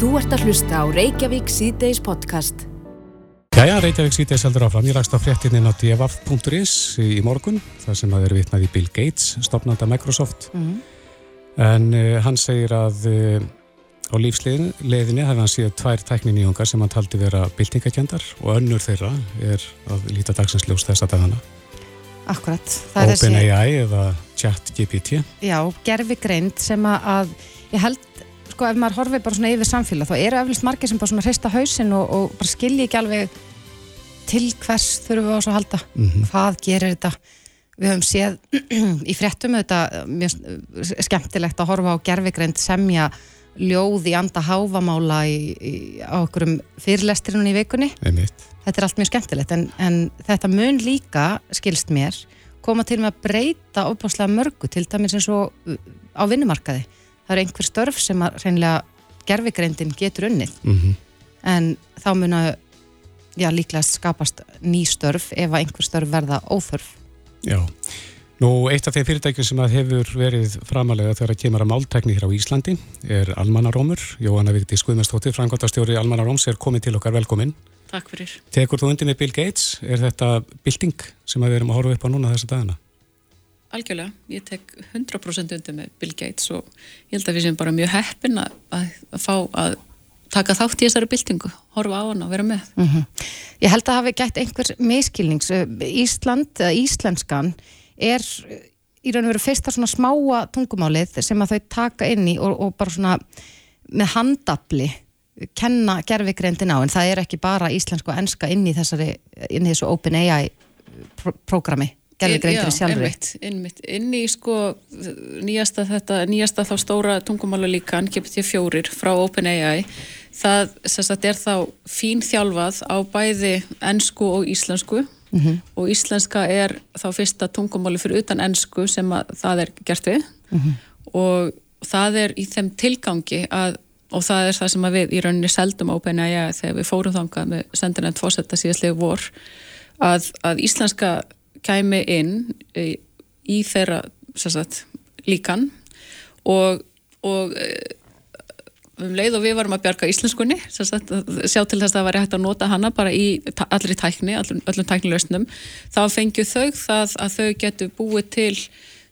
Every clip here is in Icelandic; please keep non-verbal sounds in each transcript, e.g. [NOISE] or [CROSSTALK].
Þú ert að hlusta á Reykjavík síðdeis podcast. Jæja, Reykjavík síðdeis heldur áfram. Ég lagst á fréttininn á dfaf.is í morgun, þar sem að er vitnað í Bill Gates, stopnanda Microsoft. Mm. En uh, hann segir að uh, á lífsleðinni hefði hann síðan tvær tækniníungar sem hann taldi vera byltingakendar og önnur þeirra er að líta dagsinsljós þess að dagana. Akkurat. OpenAI eða ChatGPT. Já, gerfi greint sem að ég held, sko ef maður horfið bara svona yfir samfélag þá eru eflust margir sem bara svona hrista hausin og, og bara skilji ekki alveg til hvers þurfum við á svo að halda. Mm -hmm. Hvað gerir þetta? Við höfum séð í fréttum þetta mjög skemmtilegt að horfa á gerfi greint semja ljóð í anda háfamála í, í, á okkurum fyrirlestirinn í vikunni. Einmitt. Þetta er allt mjög skemmtilegt en, en þetta mun líka, skilst mér, koma til með að breyta óbáslega mörgu til dæmis eins og á vinnumarkaði. Það eru einhver störf sem að reynilega gerfigreindin getur unnið Mm -hmm. en þá mun að já, líklega skapast ný störf ef að einhver störf verða óþörf. Já. Nú, eitt af þeim fyrirtækjum sem að hefur verið framalega þegar að kemur að máltækni hér á Íslandi er Almanarómur. Jóhanna Vigdi Skuðmestóttir, frangvandastjóri Almanaróms, er komið til okkar velkomin. Takk fyrir. Tekur þú undir með Bill Gates? Er þetta bilding sem að við erum að horfa upp á núna þessa dagina? Algjörlega. Ég tek 100% undir með Bill Gates og ég held að við séum bara mjög heppin að, að fá að taka þátt í þessari byltingu, horfa á hana og vera með. Mm -hmm. Ég held að hafi gætt einhver miskilnings. Ísland, íslenskan er í raun og veru fyrsta svona smáa tungumálið sem að þau taka inn í og, og bara svona með handabli kenna gerfigreindin á en það er ekki bara íslensku og enska inn í þessari inn í þessu OpenAI prógrami gerfigreindin sjálfur einmitt, einmitt, inn í sko nýjasta þetta, nýjasta þá stóra tungumála líkan, GPT-4 frá OpenAI það sagt, er þá fín þjálfað á bæði ennsku og íslensku Mm -hmm. og íslenska er þá fyrsta tungumáli fyrir utan ennsku sem það er gert við mm -hmm. og það er í þeim tilgangi að, og það er það sem við í rauninni seldum OpenAI þegar við fórum þangað með sendinend fósetta síðastlegu vor að, að íslenska kæmi inn í, þeirra sagt, líkan og, og um leið og við varum að bjarga íslenskunni sagt, sjá til þess að það var hægt að nota hana bara í allri tækni, allum tæknilausnum þá fengju þau það að þau getur búið til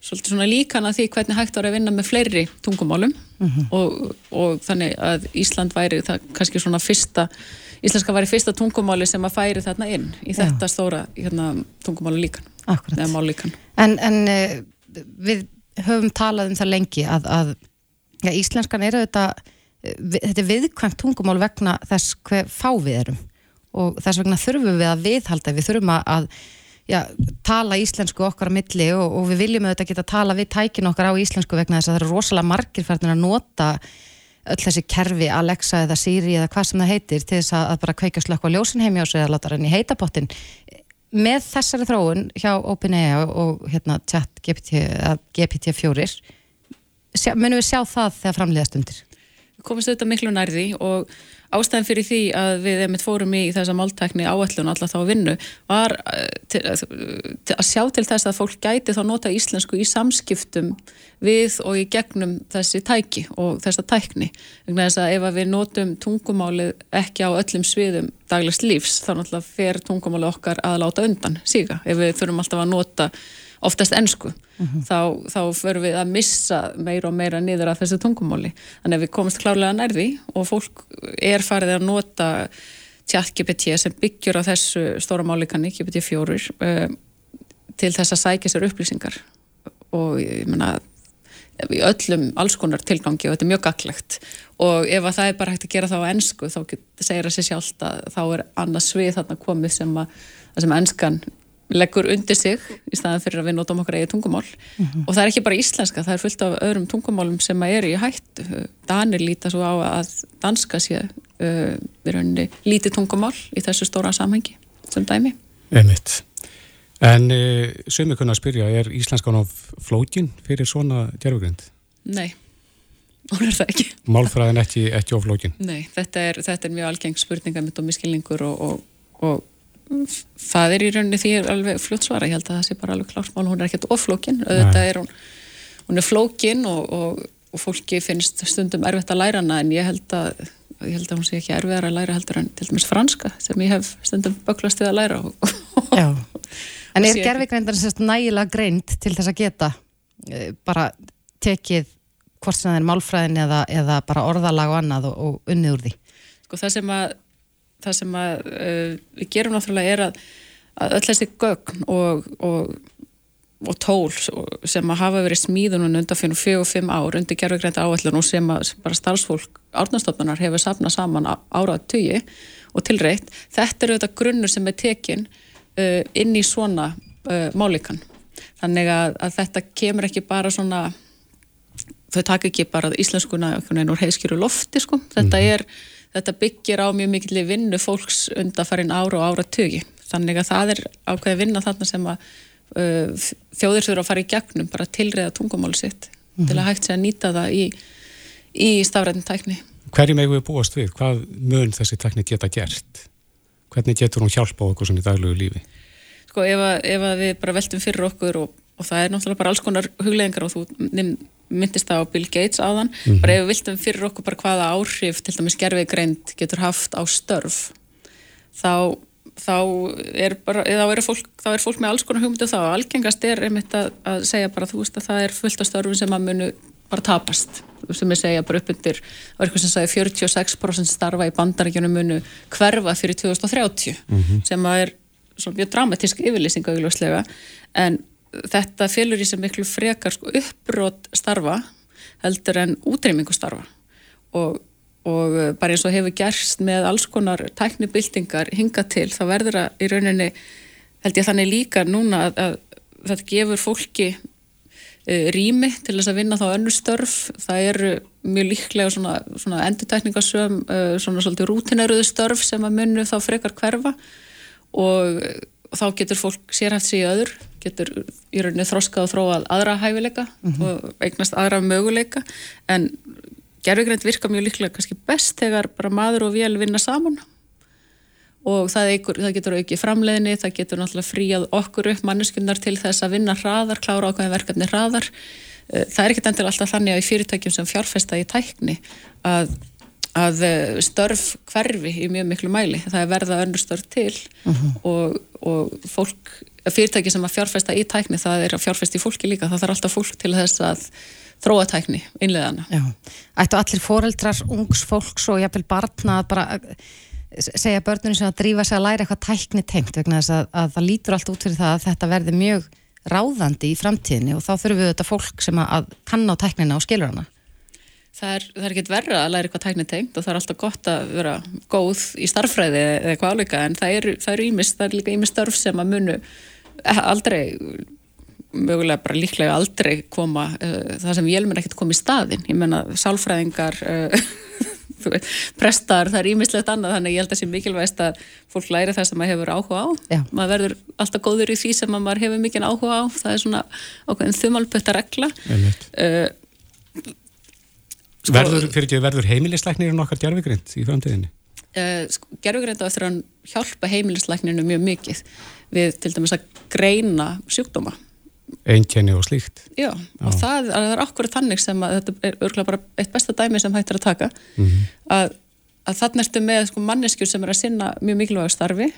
svolítið svona líkan að því hvernig hægt var að vinna með fleiri tungumálum mm -hmm. og, og þannig að Ísland væri það kannski svona fyrsta Íslenska væri fyrsta tungumáli sem að færi þarna inn í þetta Já. stóra hérna, tungumáli líkan líkan. En, en uh, við höfum talað um það lengi að, að ja, Íslenskan eru þetta þetta er viðkvæmt tungumál vegna þess hver fá við erum og þess vegna þurfum við að viðhalda við þurfum að já, tala íslensku okkar á milli og, og við viljum auðvitað geta að tala við tækin okkar á íslensku vegna þess að það eru rosalega margir færðin að nota öll þessi kerfi Alexa eða Siri eða hvað sem það heitir til þess að bara kveika slökk á ljósin heimi á sig eða láta henni heita pottin með þessari þróun hjá OpenAI og hérna chat GPT, GPT-4 munum við sjá það þegar framleiðast undir? Komist auðvitað miklu nærði og ástæðan fyrir því að við einmitt fórum í þessa máltækni áallun alltaf þá vinnu var til, til að sjá til þess að fólk gæti þá nota íslensku í samskiptum við og í gegnum þessi tæki og þessa tækni. Þannig að ef að við notum tungumálið ekki á öllum sviðum daglegs lífs þá náttúrulega fer tungumálið okkar að láta undan síga ef við þurfum alltaf að nota oftast ennsku, mm -hmm. þá, þá förum við að missa meira og meira niður af þessu tungumáli. Þannig að við komumst klárlega nærði og fólk er farið að nota chat-GPT sem byggjur á þessu stóra málikanni, GPT-4 uh, til þess að sækja sér upplýsingar og ég menna í öllum alls konar tilgangi og þetta er mjög gaglegt og ef að það er bara hægt að gera það á ennsku þá segir það sér sjálft að þá er annað svið þarna komið sem að, sem ennskan leggur undir sig í staðan fyrir að við notum okkar eigið tungumál mm -hmm. og það er ekki bara íslenska, það er fullt af öðrum tungumálum sem eru í hætt Danir líta svo á að danska sé uh, við rauninni lítið tungumál í þessu stóra samhengi sem dæmi Einmitt. En uh, sömu kunna að spyrja, er íslenskan á flókin fyrir svona djærfugrind? Nei hún er það ekki Málfræðin ekki, ekki á flókin? Nei, þetta er, þetta er mjög algeng spurninga mitt og miskilningur og, og, og það er í rauninni því alveg fljótt svara, ég held að það sé bara alveg klart mál, hún er ekkert oflókin, auðvitað er hún hún er flókin og, og, og fólki finnst stundum erfitt að læra hana en ég held að ég held að hún sé ekki erfiðar að læra heldur en til dæmis franska sem ég hef stundum böklast við að læra Já, [LAUGHS] en er gerfigreindar nægilega greind til þess að geta uh, bara tekið hvort sem það er málfræðin eða, eða bara orðalag og annað og, og unnið úr því? Sko það sem að það sem að uh, við gerum náttúrulega er að, að öll þessi gögn og, og og tól sem að hafa verið smíðunum undan fyrir fjög og fimm ár undir gerðugreinda áallun og sem að bara starfsfólk árnastofnunar hefur safnað saman árað tugi og tilreitt þetta eru þetta grunnur sem er tekin uh, inn í svona uh, málikan þannig að, að þetta kemur ekki bara svona þau taka ekki bara íslenskuna úr heiskjöru lofti sko þetta, mm -hmm. er, þetta byggir á mjög mikill vinnu fólks undan farin ára og ára tugi þannig að það er ákveði vinna þarna sem að Uh, þjóðir þurfa að fara í gegnum bara tilriða tungumáli sitt mm -hmm. til að hægt sé að nýta það í, í stafræðin tækni. Hverjum eigum við búast við? Hvað mun þessi tækni geta gert? Hvernig getur hún hjálpa á okkur svona í daglegu lífi? Sko ef, að, ef að við bara veltum fyrir okkur og, og það er náttúrulega bara alls konar huglegingar og þú myndist það á Bill Gates áðan, mm -hmm. bara ef við veltum fyrir okkur bara hvaða áhrif til dæmis gerfið greint getur haft á störf þá þá er, bara, er, fólk, þá er fólk með alls konar hugmyndu um þá algengast er einmitt að, að segja bara þú veist að það er fullt af störfum sem að munu bara tapast sem ég segja bara upp undir það var eitthvað sem sagði 46% starfa í bandarækjunum munu hverfa fyrir 2030 mm -hmm. sem að er svona mjög dramatísk yfirlýsing auðvitað en þetta félur í sem miklu frekar sko, uppbrót starfa heldur en útreymingu starfa. Og og eh, bara eins og hefur gerst með alls konar tæknibildingar hinga til þá verður það í rauninni held ég þannig líka núna að, að þetta gefur fólki uh, rými til þess að vinna þá önnu störf. Það eru mjög líklega svona, svona endurtækningasöm uh, svona svolítið rútinæruðu störf sem að munnu þá frekar hverfa. Og, og þá getur fólk sérhæft sig í öður getur í rauninni þroskað og þróað aðra hæfileika mm -hmm. og eignast aðra möguleika en gerðugrænt virka mjög líklega kannski best þegar bara maður og vél vinna saman og það, eigur, það getur aukið framleiðinni, það getur náttúrulega fríað okkur upp manneskunnar til þess að vinna hraðar, klára ákveðin verkefni hraðar. Eh, það er ekkert endur alltaf þannig að í fyrirtækjum sem fjárfesta í tækni að, að eh, störf hverfi í mjög miklu mæli. Það er verða önnur störf til uh mhm. -huh. og, og fólk, fyrirtæki sem að fjárfesta í tækni það er að fjárfesta í fólki líka. Það þarf alltaf fólk til þess að þróatækni innleðana. Já, ættu allir foreldrar, ungs fólks og jafnvel barna að bara eh, segja börnunum sem að drífa sig að læra eitthvað tækni tengt vegna þess að, að það lítur allt út fyrir það að þetta verði mjög ráðandi í framtíðinni og þá þurfum við þetta fólk sem að kann á tæknina og skilur hana. Það er, er ekkert verra að læra eitthvað tækni tengt og það er alltaf gott að vera góð í starffræði eða eitthvað áleika en það eru er ímist, það er líka ímist starf sem að munu aldrei mögulega bara líklega aldrei koma uh, það sem vélmenn ekkert kom í staðin ég menna sálfræðingar [LAUGHS] uh, prestar, það er ímislegt annað þannig ég held að það sé mikilvægst að fólk læri það sem maður hefur áhuga á. Já. maður verður alltaf góður í því sem maður hefur mikið áhuga á. Það er svona okkur þumalpötta regla. Uh, sko, Verður, fyrir ekki, verður heimilisleiknirinn okkar gerfugrind í framtíðinni? Sko, gerfugrind á eftir að hjálpa heimilisleiknirinu mjög mikið við til dæmis að greina sjúkdóma einkenni og slíkt Já, og Já. það, er okkur þannig sem að þetta er örgulega bara eitt besta dæmi sem hægt er að taka mm -hmm. að, að þannig ertu með sko, manneskjur sem er að sinna mjög mikilvæg starfi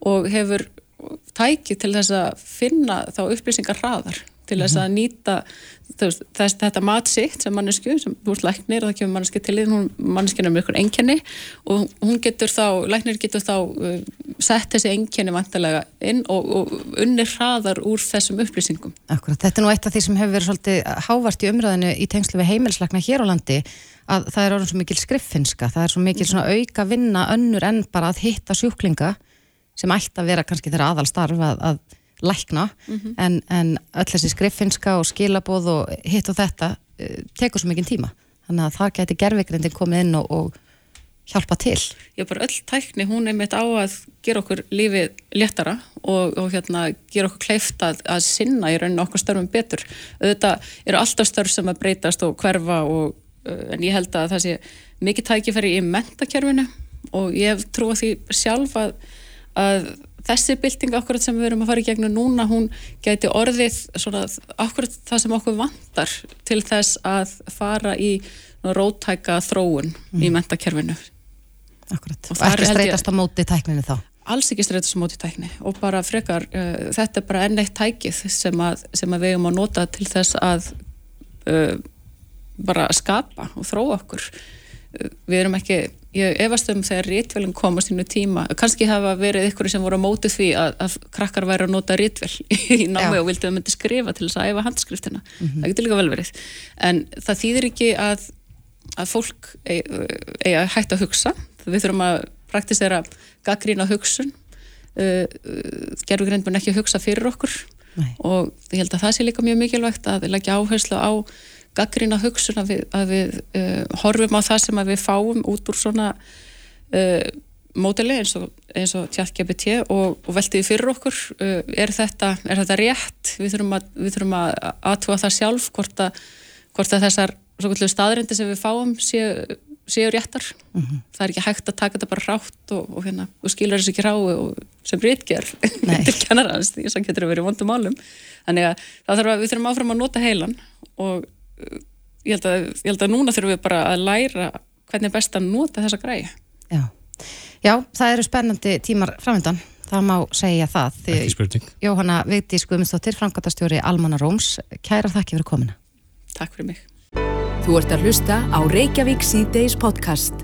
og hefur tæki til þess að finna þá upplýsingar hraðar til þess að nýta veist, þess, þetta matsitt sem mannesku, sem ert læknir og það kemur manneski til því, manneskinu er með ykkur enkenni og hún getur þá, læknir getur þá uh, sett þessi enkenni vantilega inn og, og unnir hraðar úr þessum upplýsingum. Akkurat, þetta er nú eitt af því sem hefur verið svolítið hávart í umræðinu í tengslu við heimilslækna hér á landi að það er orðin svo mikil skriffinska, það er svo mikil svona auka vinna önnur en bara að hitta sjúklinga sem ætti að vera kannski þeirra aðalstarf að, að lækna mm -hmm. en, en öll þessi skriffinska og skilabóð og hitt og þetta uh, tekur svo mikið tíma þannig að það geti gerðvigrindin komið inn og, og hjálpa til. Já, bara öll tækni hún er mitt á að gera okkur lífið léttara og, og hérna gera okkur kleift að, að sinna í rauninu okkur störfum betur. Þetta eru alltaf störf sem að breytast og hverfa og uh, en ég held að það sé mikið tækifæri í mentakerfinu og ég trú að því sjálf að, að þessi bylting akkurat sem við erum að fara í gegnum núna hún gæti orðið svona, akkurat það sem okkur vantar til þess að fara í rótæka þróun mm. í mentakerfinu Akkurat, og, og ekki streytast á móti tækninu þá? Alls ekki streytast á móti tækni og bara frekar, uh, þetta er bara enn eitt tækið sem að, sem að við erum að nota til þess að uh, bara skapa og þróa okkur. Uh, við erum ekki ég efast um þegar rítvelin kom á sínu tíma, kannski hafa verið ykkur sem voru á móti því að, að krakkar væri að nota rítvel [LAUGHS] í námi Já. og vildi að myndi skrifa til þess að æfa handskriftina mm -hmm. það getur líka vel verið en það þýðir ekki að, að fólk eigi að hætta að hugsa við þurfum að praktisera gaggrína hugsun uh, uh, gerðugrein búin ekki að hugsa fyrir okkur Nei. og ég held að það sé líka mjög mikilvægt að leggja áherslu á gaggrína hugsun að við, að við uh, horfum á það sem við fáum út úr svona uh, mótili eins og, og tjallgjafi og, og veltiði fyrir okkur uh, er, þetta, er þetta rétt? Við þurfum að, við þurfum að aðtúa það sjálf hvort að, hvort að þessar staðrindi sem við fáum séu, séu réttar. Mm -hmm. það er ekki hægt að taka þetta bara rátt og, og hérna, skilur þessu ekki rái sem breytger [LAUGHS] til kennarans því það getur að vera í vondum álum þannig að, að við þurfum áfram að nota heilan og ég held, að, ég held að núna þurfum við bara að læra hvernig er best að nota þessa græi Já, Já það eru spennandi tímar framöndan, það má segja það. Jóhanna Vigdís Guðmundsdóttir, frangatastjóri Almanna Róms. Kæra þakki fyrir komina Takk fyrir mig. Þú ert að hlusta á Reykjavík C-Days podcast.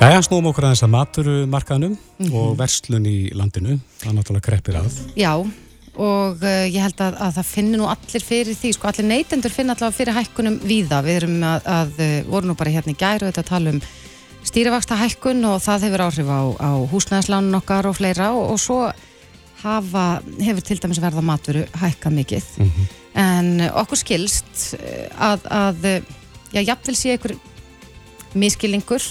Jæja, snúum okkur aðeins að maturumarkaðnum mm -hmm. og verslun í landinu. Það er náttúrulega kreppir að. Já og uh, ég held að, að það finnir nú allir fyrir því, sko allir neytendur finna allavega fyrir hækkunum víða, við erum að, að uh, voru nú bara hérna í gæru þetta að tala um stýrivaksta hækkun og það hefur áhrif á, á húsnæðislánun okkar og fleira. Og, og svo hafa, hefur til dæmis verða matveru hækka mikið. Mm -hmm. en okkur skilst uh, að, að já, jafnvel sé einhver miskilningur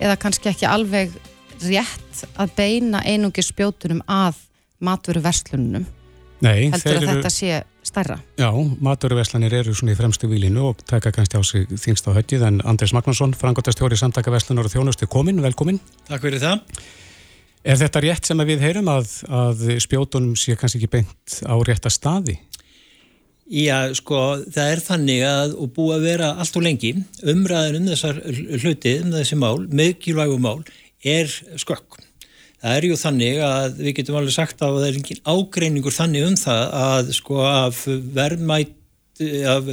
eða kannski ekki alveg rétt að beina einungi spjótunum að matveru verslunum Nei, heldur að eru, þetta sé starra. Já, maturverslanir eru svona í fremstu výlinu og taka kannski á sig þínst á höttið en Andrés Magnússon, frangotastjóri samtaka verslunar og þjónustu komin, velkomin. Takk fyrir það. Er þetta rétt sem við heyrum að, að spjótunum sé kannski ekki beint á rétta staði? Já, sko, það er þannig að og búið að vera allt og lengi umræðin um þessar hluti, um þessi mál, meðkílvægu mál, er skökk. Það er ju þannig að við getum alveg sagt að það er engin ágreiningur þannig um það að sko af verðmætt af,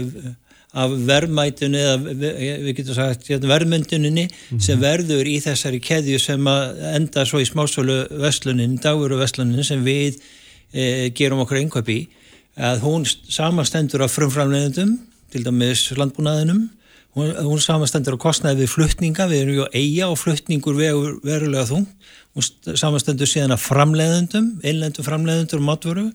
af verðmættinu eða við getum sagt hérna, verðmynduninni mm -hmm. sem verður í þessari keðju sem enda svo í smásólu vestlunin, dagveru vestlunin sem við e, gerum okkur einhverjum í að hún samastendur af frumframleðendum til dæmis landbúnaðinum hún, hún samastendur á kostnæði við fluttninga, við erum ju að eiga og fluttningur verulega þungt og samastendur síðan að framleiðendum, einlendum framleiðendur og matvöru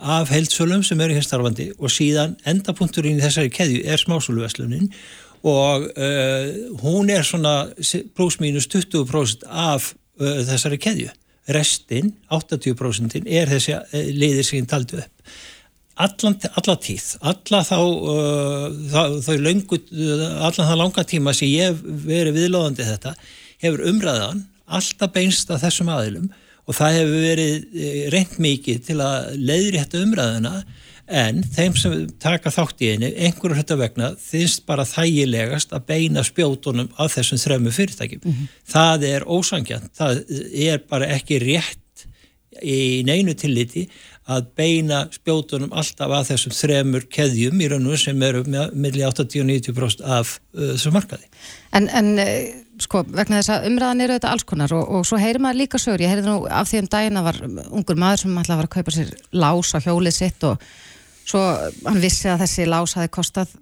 af heilsölum sem eru hér starfandi og síðan endapunkturinn í þessari keðju er smásöluverslunin og uh, hún er svona pluss mínus 20% af uh, þessari keðju. Restinn, 80% er þessi uh, liðir sem ég taldi upp. Allan, alla tíð, alla þá, uh, þá löngu, allan það langa tíma sem ég veri viðlóðandi þetta hefur umræðan alltaf beinst að þessum aðilum og það hefur verið eh, reynd mikið til að leiðri þetta umræðuna en þeim sem taka þátt í einu, einhverju hluta vegna þýnst bara þægilegast að beina spjótonum af þessum þrömmu fyrirtækjum. Mm -hmm. Það er ósangjant, það er bara ekki rétt í neinu tilliti að beina spjótonum alltaf að þessum þremur keðjum í raun og sem eru með 80-90% af uh, þessu markaði. En, en eh, sko, vegna þess að umræðan eru þetta alls konar og, og svo heyrir maður líka sögur, ég heyrði nú af því um daginn að var ungur maður sem alltaf var að kaupa sér lás á hjólið sitt og svo hann vissi að þessi lás hafi kostað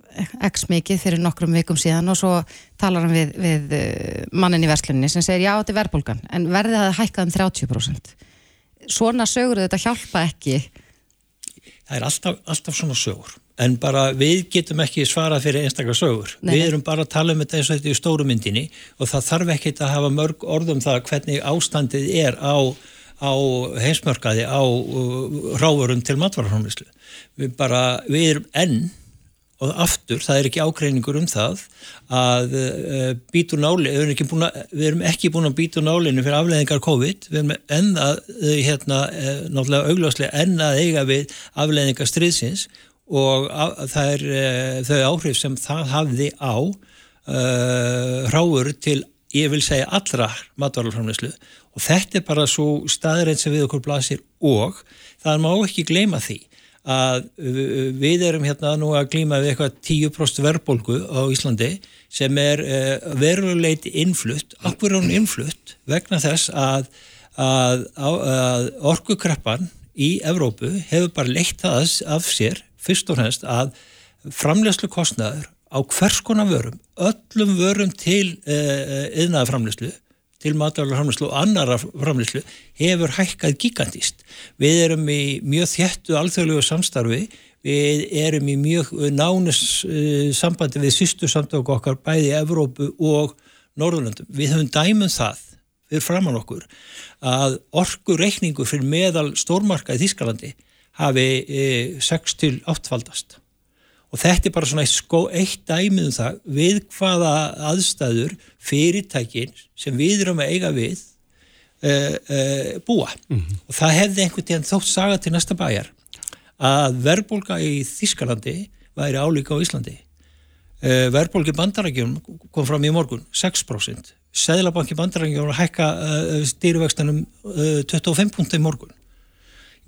x mikið fyrir nokkrum vikum síðan og svo talar hann við, við eh, mannin í verslunni sem segir já þetta er verðbólgan en verðið að hækka um 30% svona sögur þetta hjálpa ekki Það er alltaf, alltaf svona sögur en bara við getum ekki svarað fyrir einstaklega sögur. Nei. Við erum bara að tala um þetta eins og þetta í stóru myndinni og það þarf ekki að hafa mörg orðum það hvernig ástandið er á, á heimsmörkaði á uh, ráðurum til matvararhómlislu. Við bara, við erum enn og aftur, það er ekki ákreiningur um það að uh, bítur náli, við erum, búna, við erum ekki búin að bítu nálinu fyrir afleðingar COVID, enn að, uh, hérna, uh, náttúrulega augljóslega enn að eiga við afleðingar stríðsins og það er uh, þau áhrif sem það hafði á uh, ráur til ég vil segja allra matvaralframleyslu og þetta er bara svo staðreins sem við okkur blasir og það má ekki gleyma því að við erum hérna nú að glýma við eitthvað 10% verðbólgu á Íslandi sem er uh, veruleiti innflutt, akkur hún innflutt? Vegna þess að, að, að orkukreppan í Evrópu hefur bara leitt það af sér fyrst og fremst að framlegslu kostnæður á hvers konar vörum, öllum vörum til uh, eh, yðnaðaframlegslu til matvælarframleyslu og annara framleyslu hefur hækkað gigantist. Við erum í mjög þjættu alþjóðlegu samstarfi, við erum í mjög nánus uh, sambandi við sýstu samtök okkar bæði Evrópu og Norðurlandum. Við höfum dæmum það, við framann okkur, að orkureikningu fyrir meðal stórmarka í Þískalandi hafi uh, 6 til 8 faldast og þetta er bara svona eitt, skó, eitt dæmið um það við hvaða aðstæður fyrirtækin sem við erum að eiga við uh, uh, búa. Mm -hmm. og það hefði einhvern tíðan þótt saga til næsta bæjar að verðbólka í Þískalandi væri álíka á Íslandi. Uh, verðbólki bandarækjum kom fram í morgun 6% Sæðlabanki bandarækjum hækka stýruvextanum 25 punkt í morgun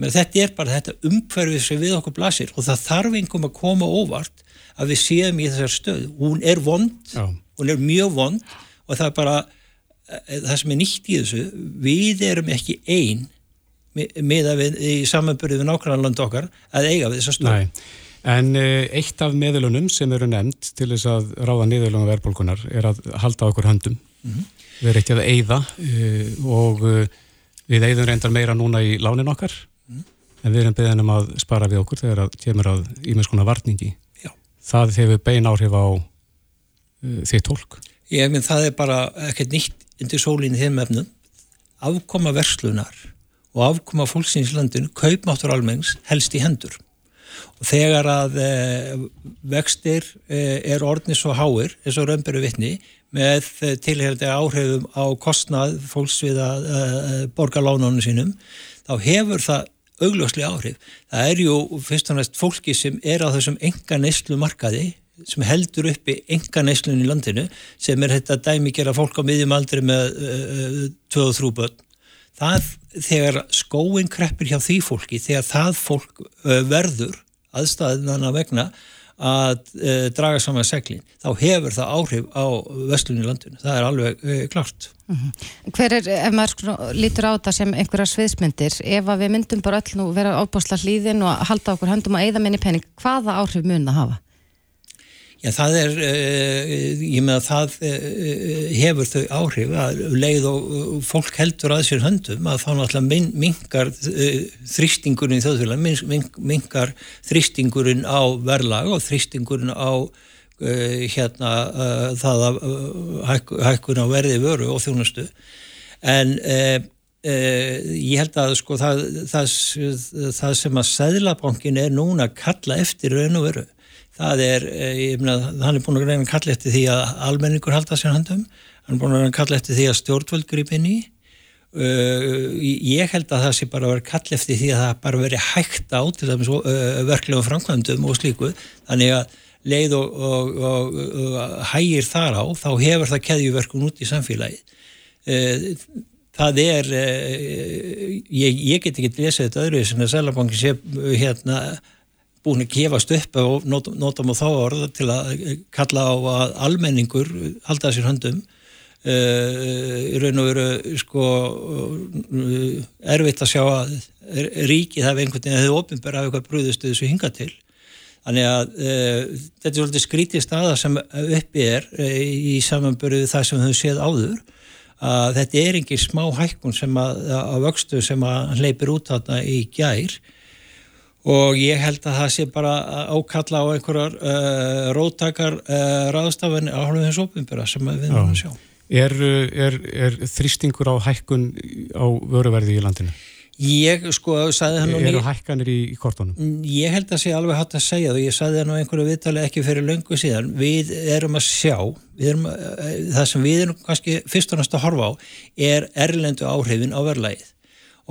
Men þetta er bara þetta umhverfið sem við okkur blasir og það þarf einhverjum að koma óvart að við séum í þessar stöð. Hún er vond, Já. hún er mjög vond og það er bara, eh, það sem er nýtt í þessu, við erum ekki einn með að við í samanbyrju við nákvæmlega land okkar að eiga við þessar stöð. Nei, en eh, eitt af meðlunum sem eru nefnd til þess að ráða niðurlunum verðbólkunar er að halda okkur höndum. Mm -hmm. Við erum ekki að eiða eh, og við eigðum reyndar meira núna í lánin okkar en við erum beðin um að spara við okkur þegar það kemur að ímennskona varningi. Já. Það hefur bein áhrif á uh, því tólk. Ég finn það er bara ekkert nýtt undir sólinni þeim efnum. Afkoma verslunar og afkoma fólksins í landinu, kaupmáttur almengs, helst í hendur. Og þegar að e, vextir e, er orðni svo háir, eins og raunberu vittni, með e, tilhældi áhrifum á kostnað fólks við að borga lánunum sínum, þá hefur það augljóslega áhrif. Það er ju fyrst og næst fólki sem er á þessum enga neyslu markaði sem heldur uppi enga neyslun í landinu sem er þetta dæmi gera fólk á miðjum aldri með uh, 2-3 börn. Það þegar skóin kreppir hjá því fólki, þegar það fólk uh, verður aðstæðan að vegna að uh, draga saman seglin, þá hefur það áhrif á vestlunni landinu. Það er alveg klart. Mm -hmm. Hver er, ef maður sko, lítur á þetta sem einhverja sviðsmyndir, ef við myndum bara öll nú vera ábúrsla hlýðin og halda okkur höndum að eigða minni penning, hvaða áhrif mun það hafa? Já, það er, uh, ég með að það uh, hefur þau áhrif að leið og fólk heldur að sér höndum að þá náttúrulega mingar uh, þrýstingurinn í þjóðfélag, mingar þrýstingurinn á verðlag og þrýstingurinn á Uh, hérna uh, það að uh, hæk, hækkun á verði vöru og þjónustu. En ég held að sko það, það, það sem að Sæðlabankin er núna að kalla eftir raun og veru það er, ég meina, hann er búin að reyna að kalla eftir því að almenningur halda sér handum, hann er búin að reyna að kalla eftir því að stjórnvöld grip inn í. Ég held að það sé bara að vera kall eftir því að það bara veri hægt á til þess að verklega framkvæmdum og slíku, þannig að leið og, og, og, og hægir þar á, þá hefur það keðjuverkun út í samfélagi. Eh, það er, eh, ég, ég get ekki lesið þetta öðru sem að Sælabankin sé hérna búin að kefast upp og notum, notum á þá orða til að kalla á að almenningur halda sér höndum. Uh, í raun og veru sko uh, erfitt að sjá að ríkið hafi einhvern veginn að þau ofinbæra hafi eitthvað brúðust þessu hinga til. Þannig að uh, þetta er svolítið skrítið staða sem uppi er uh, í samanbörðu það sem höfum séð áður að þetta er ekki smá hækkun sem að, að vöxtu sem að hleypir út þarna í gær og ég held að það sé bara ákalla á einhverjar uh, róttakar ráðstafan á hálfum þessu ofinböra sem við höfum að sjá. Er, er, er þrýstingur á hækkun á vöruverði í landinu? Ég sko sagði hann og... Eru hækkanir í, í kortunum? Mm, ég held að sé alveg hatt að segja það og ég sagði hann á einhverju viðtali ekki fyrir löngu síðan. Við erum að sjá, erum, eh, það sem við erum kannski fyrst og næst að horfa á er erlendu áhrifin á verðlægið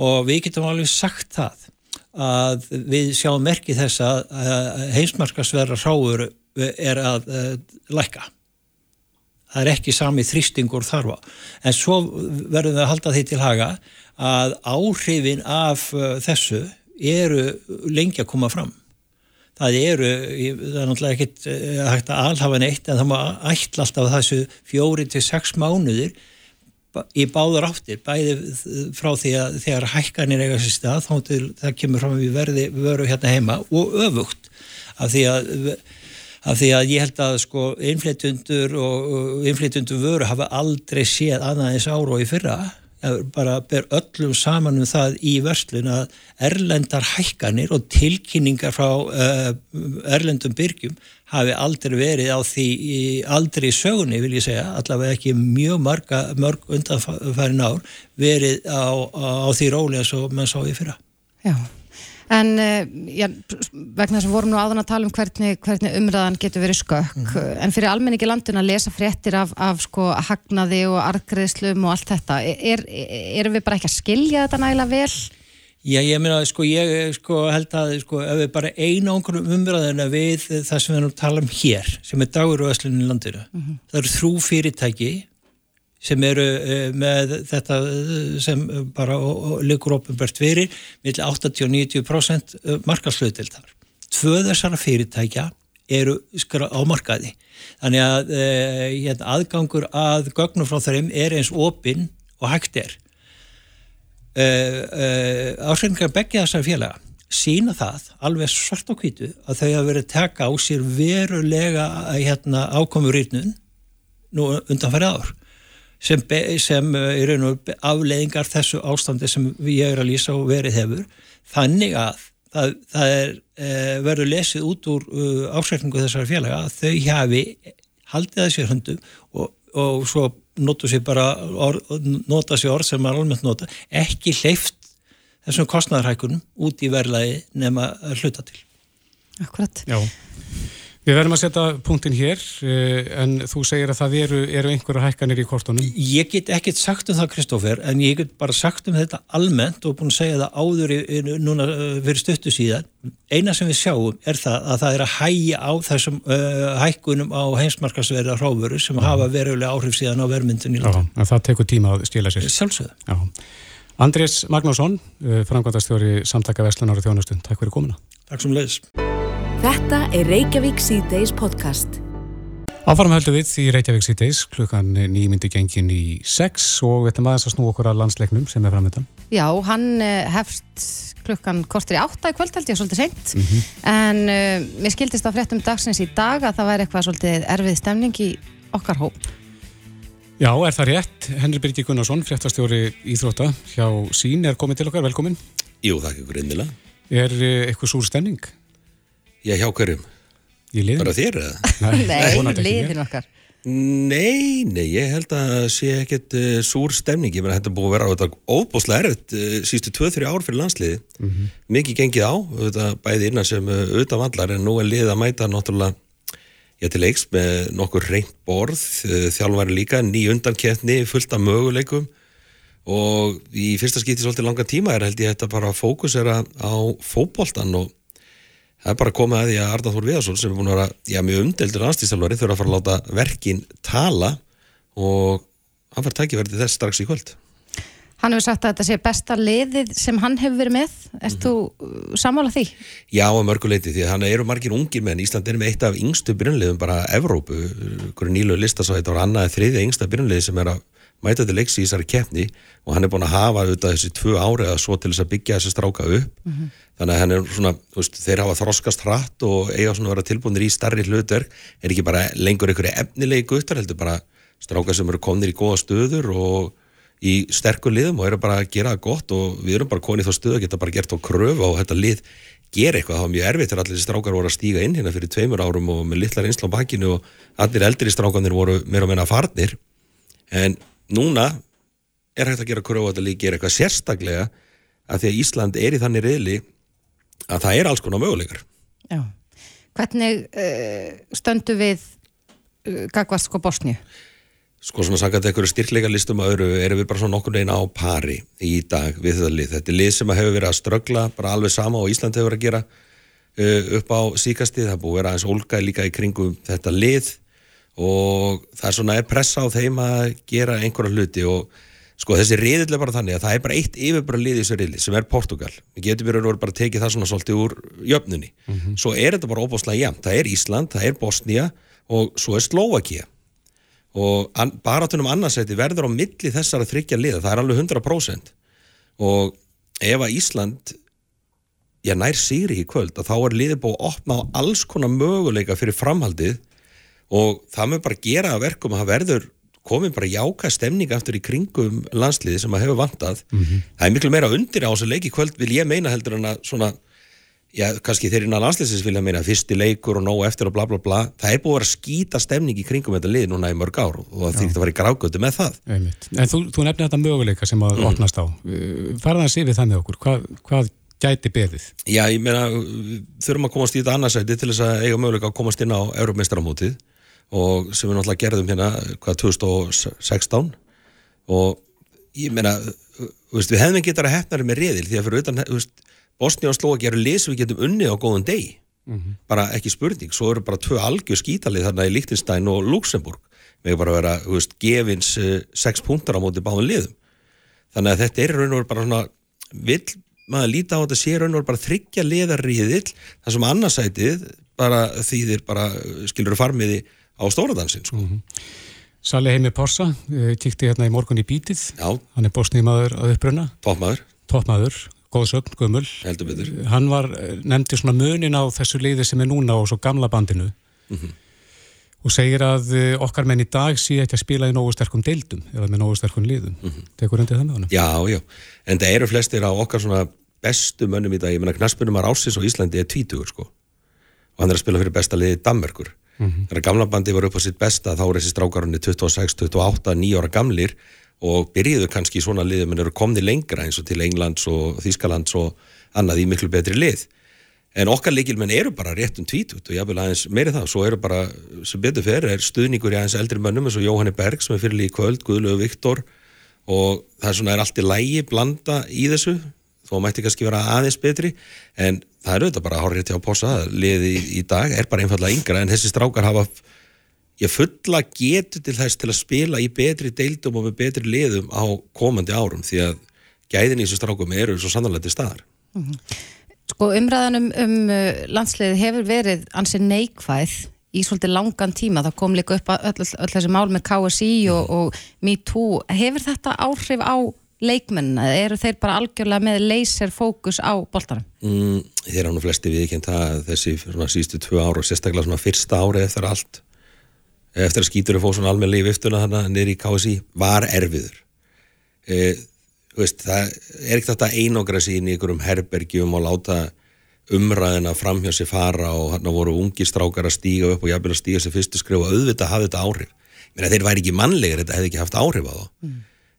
og við getum alveg sagt það að við sjáum merkið þess að heimsmarkasverðar hráur er að uh, lækka. það er ekki sami þrýstingur þarfa en svo verðum við að halda því til haga að áhrifin af uh, þessu eru lengi að koma fram það eru, það er náttúrulega ekkit uh, hægt að alhafa neitt en það má ætla alltaf þessu fjóri til sex mánuðir í báður áttir, bæði frá því að þegar hækkanir eiga sér stað þá til það kemur fram við verði við verum hérna heima og öfugt af því að, af því að ég held að sko innflytundur og innflytundur vöru hafa aldrei séð annaðins ára og í fyrra bara ber öllum saman um það í verslun að erlendar hækkanir og tilkynningar frá uh, erlendum byrgjum hafi aldrei verið á því aldrei í sögunni vil ég segja, allavega ekki mjög marga, mörg undanfærin ár verið á, á, á því róli eins og mann sá ég fyrra. Já. En eh, já, vegna þess að vorum nú áðan að tala um hvernig, hvernig umræðan getur verið skökk, mm -hmm. en fyrir almenningi landin að lesa fréttir af, af sko hagnaði og argreðslum og allt þetta, er, erum við bara ekki að skilja þetta nægilega vel? Já, ég meina, sko, ég sko, held að, sko, ef við bara eina okkur umræðina við það sem við erum að tala um hér, sem er dagur og öslunni landinu, mm -hmm. það eru þrú fyrirtæki sem eru uh, með þetta uh, sem bara líkur ofinbært fyrir millir 80-90% markaslöðdelt þar. Tvö þessara fyrirtækja eru skara á markaði. Þannig að uh, hérna, aðgangur að gögnum frá þeim er eins opinn og hægt er. Ásendingar begja þessar félaga sína það alveg svart og hvitu að þau hafa verið taka á sér verulega hérna, ákomurýrnun nú undanfæri ár sem, sem eh, afleiðingar þessu ástandi sem ég er að lýsa og verið hefur. Þannig að það, það er, e, verður lesið út úr uh, eh, ásækningu þessar félaga að þau hafi haldið að sér höndum og, og svo nota sér bara orð, nota sér orð sem er almennt nota ekki hleyft þessum kostnæðarhækunum út í verlaði nema hluta til. Akkurat. Já Við verðum að setja punktin hér eh, en þú segir að það eru, eru einhverja hækkanir í kortunum. Ég get ekkert sagt um það Kristófer en ég get bara sagt um þetta almennt og búin að segja það áður í, núna eh, fyrir stöttu síðan. Eina sem við sjáum er það að það er að hægja á þessum uh, hækkunum á heimsmarkasverða hráfuru sem Já. hafa verulega áhrif síðan á vermyndun í landa. Já, en það tekur tíma að stila sér. Sjálfsögða. Andrés Magnússon, framkvæmtastjóri Samtaka Vestlunar og Þjónustund. Takk fyrir komuna. Takk. Þetta er Reykjavík C-Days podcast. Áfaram höldum við í Reykjavík C-Days klukkan nýmyndi gengin í 6 og við ætlum aðeins að snú okkur að landsleiknum sem er framöndan. Já, hann eh, hefst klukkan kortir í 8 í kvöld held ég svolítið seint mm -hmm. en uh, mér skildist á fréttum dagsins í dag að það væri eitthvað svolítið erfið stemning í okkar hóp. Já, er það rétt? Henri Birgi Gunnarsson, fréttastjóri Íþrótta hjá Sín er komið til okkar, velkomin. Jú, þakk ykkur eindilega. Er uh, eitthvað súr stemning? Já, hjá hverjum? Í liðin? Bara þér eða? [LAUGHS] Nei, liðin okkar. Nei, nei, ég held að sé ekkert uh, súr stemning, ég meina þetta búið að vera á þetta óbúslega erfitt uh, sístu 2-3 ár fyrir landsliði, mm -hmm. mikið gengið á, þetta bæði innan sem uh, auðvitað vallar en nú er liðið að mæta náttúrulega, ég til leiks með nokkur reynd borð, uh, þjálfværi líka, ný undanketni, fullt af möguleikum og í fyrsta skipti svolítið langa tíma er held ég þetta bara að fókusera á fókbóltan og Það er bara komið að því að Arnáð Þór Viðarsson sem er búin að vera, já, mjög umdeldur aðstíðsálvari þurfa að fara að láta verkin tala og hann fær tækifærið þess strax í kvöld. Hann hefur sagt að þetta sé besta liðið sem hann hefur verið með. Erst mm -hmm. þú sammála því? Já, að mörguleiti því að hann eru margir ungir menn. Ísland er með eitt af yngstu byrjunliðum bara Evrópu. Hverju nýlu lista svo þetta var annað þriðja yngsta byrjunlið sem er að mæta til leiks í þessari keppni og hann er búin að hafa auðvitað þessi tvö ári að svo til þess að byggja þessi stráka upp. Mm -hmm. þannig að hann er svona, veist, þeir hafa þroskast hratt og eiga svona að vera tilbúinir í starri hlutverk, er ekki bara lengur einhverju efnilegi guttar, heldur bara stráka sem eru komnir í góða stöður og í sterkur liðum og eru bara að gera það gott og við erum bara konið þá stöðu að geta bara gert á kröfu og þetta lið gera eitthvað, það var mjög erfitt þegar allir þessi strákar voru að stíga inn hérna fyrir tveimur árum og með litlar einsla á bakkinu og allir eldri strákanir voru meira og meina farnir. En núna er hægt að gera Króatalík gera eitthvað sérstaklega að því að Ísland er í þannig reyðli að það er alls konar möguleikar Já, hvernig uh, stöndu við uh, Gagvast sko Bosni? Sko svona sagt að einhverju styrkleika listum að öru erum við bara svona nokkur neina á pari í dag við þetta lið. Þetta er lið sem hefur verið að strögla bara alveg sama og Ísland hefur verið að gera uh, upp á síkasti. Það búið að vera aðeins olga líka í kringum þetta lið og það er svona er pressa á þeim að gera einhverja hluti og sko þessi riðill er bara þannig að það er bara eitt yfirbara lið í þessu riðli sem er Portugal. Við getum verið að bara tekið það svona svolítið úr jöfnunni, svo er þetta bara óbúslega jæmt, það er Ísland, það er Bosnia og svo er Slovakia og an, baratunum annarsæti verður á milli þessara þryggja liða, það er alveg 100% og ef að Ísland já, nær sigri í kvöld að þá er liðið búið að opna á alls konar möguleika fyrir framhaldið og það með bara gera að verkum að það verður komið bara jáka stemning aftur í kringum landsliði sem að hefur vantað það er miklu meira undir á þessu leiki kvöld vil ég meina heldur en að svona já, kannski þeir innan landsliðsins vilja meina fyrsti leikur og nóg eftir og bla bla bla það er búið að vera skýta stemning í kringum þetta lið núna í mörg ár og það þýrt að vera í grágötu með það Einmitt. En þú, þú nefnir þetta möguleika sem að opnast á. Farðan að sé við það með okkur. Hvað, hvað gæti beðið? Já, ég meina, þurfum að komast í þetta annarsæti til þess að eiga möguleika að komast inn á Európmeistaramótið og sem við náttúrulega gerðum hérna hvað 2016 og ég meina, við hefðum getað að hefnari með reðil því að fyrir utan, þú veist, Bosnia og Slovaki eru lið sem við getum unnið á góðan degi. Bara ekki spurning, svo eru bara tvö algjör skítalið þarna í Liechtenstein og Luxemburg við bara vera, þú veist, gefins uh, sex punktar á móti báðum liðum. Þannig að þetta er raun og bara svona vill maður líta á þetta sé raun og bara þryggja liðarriðill þar sem annarsætið bara þýðir bara skilur farmiði á stóradansin sko. Sali Heimi Porsa, eh, kíkti hérna í morgun í bítið. Já, Hann er bósnýmaður að uppruna, toppmaður, toppmaður, góð sögn, gömul. heldur betur. Hann var, eh, nefndi svona munin á þessu liði sem er núna og svo gamla bandinu. Og segir að eh, okkar menn í dag sé ekki að spila í nógu sterkum deildum eða með nógu sterkum liðum. Tekur undir það með honum? Já, já, en það eru flestir á okkar svona bestu mönnum í dag, ég menna knaspunumar Ásins og Íslandi er tvítugur sko. Og hann er að spila fyrir besta liði Danmerkur þegar gamla bandi var upp á sitt besta þá er þessi strákarunni 26, 28, 9 ára gamlir og byrjuðu kannski í svona liði menn eru komni lengra eins og til Englands og Þýskalands og annað í miklu betri lið. En okkar leikilmenn eru bara rétt um tvítut og jáfnvel aðeins meiri það, svo eru bara sem betur fyrir er stuðningur í aðeins eldri mönnum eins og Jóhanni Berg sem er fyrirlið í kvöld, Guðlögu Viktor og það er svona er allt í lægi blanda í þessu þó mætti kannski vera aðeins betri en það er auðvitað bara að horfa rétt hjá að posa liði í, dag er bara einfallega yngra en þessi strákar hafa ég fulla getur til þess til að spila í betri deildum og með betri liðum á komandi árum því að gæðin í þessu strákum eru svo sannarlega til staðar. Sko umræðan um, um uh, landsliðið hefur verið ansið neikvæð í svolítið langan tíma, það kom líka upp öll, öll þessi mál með KSI og, og MeToo, hefur þetta áhrif á leikmennina, eru þeir bara algjörlega með laser fókus á boltanum? mm, þeir eru nú flesti viðkjönd það þessi svona sístu tvö ára og sérstaklega svona fyrsta ári eftir allt eftir að skýtur að fóð svona almennilega í viftuna þannig niður í KSI var erfiður. E, veist, það er ekkert þetta einangra sín í einhverjum herbergjum og láta umræðina framhjá sér fara og hann voru ungi strákar að stíga upp og jafnvel að stíga sér fyrstu skrif og auðvitað hafði þetta áhrif. Meina, þeir væri ekki mannlegar, þetta hefði ekki haft áhrif á þá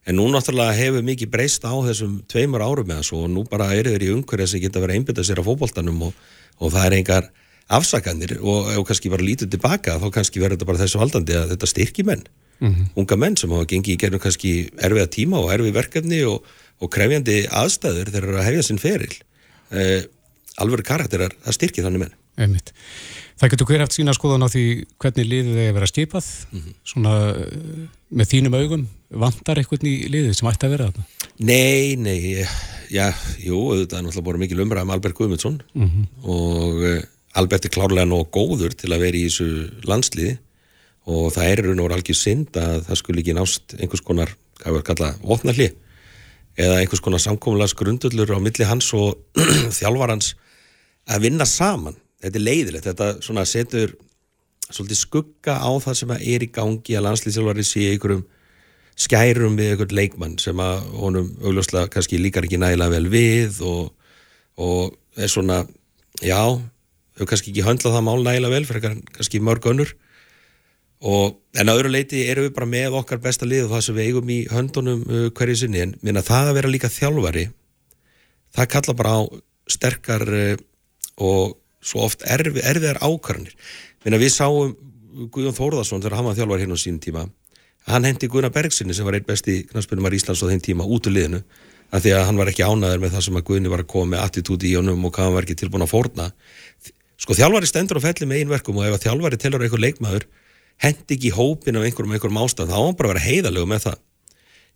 en nú náttúrulega hefur mikið breyst á þessum tveimur árum með þessu og nú bara eru þeir í umhverja sem geta verið að einbytta sér á fótboltanum og, og það er engar afsakanir og ef kannski bara lítið tilbaka þá kannski verður þetta bara þessu valdandi að þetta styrki menn. Unga menn sem hafa gengið í gerðum kannski erfiða tíma og erfið verkefni og, og krefjandi aðstæður þegar þeir eru að hefja sinn feril. Eh, alvöru karakterar, það styrki þannig menn. Einmitt. Það getur hver haft sína skoðan á því hvernig liðið er að vera skipað. Svona eh, með þínum augum vantar eitthvað í liðið sem ætti að vera þarna? Nei, nei, já, jú, þetta er náttúrulega bara mikil umræðum Albert Guðmundsson og uh, Albert er klárlega nóg góður til að vera í þessu landsliði og það er raun og algjör synd að það skulle ekki nást einhvers konar, hvað við kalla, vopnalli eða einhvers konar samkomulegs grundullur á milli hans og [CLEARS THROAT] þjálfarans að vinna saman. Þetta er leiðilegt, þetta setur svolítið skugga á það sem er í gangi að landslýðsjálfari sé einhverjum skærum við einhvern leikmann sem að honum augljóslega kannski líkar ekki nægilega vel við og, og er svona, já hefur kannski ekki höndlað það mál nægilega vel fyrir kannski mörg önnur. Og en að öðru leiti erum við bara með okkar besta lið og það sem við eigum í höndunum uh, hverju sinni. En minna það að vera líka þjálfari það kalla bara á sterkar uh, og svo oft erfi, erfiðar ákvarðanir. Við sáum Guðjón Þórðarsson þegar hann var þjálfari hérna á sín tíma hann hendi Guðna Bergsinni sem var einn besti knastbyrnumar Íslands á þeim tíma út úr liðinu af því að hann var ekki ánaður með það sem að Guðni var að koma með attitúti í honum og hvað hann var ekki tilbúin að fórna. Sko þjálfari stendur á felli með einverkum og ef þjálfari telur eitthvað leikmaður hendi ekki hópin af einhverjum einhverjum ástæð, þá á hann bara að vera heiðalegu með það.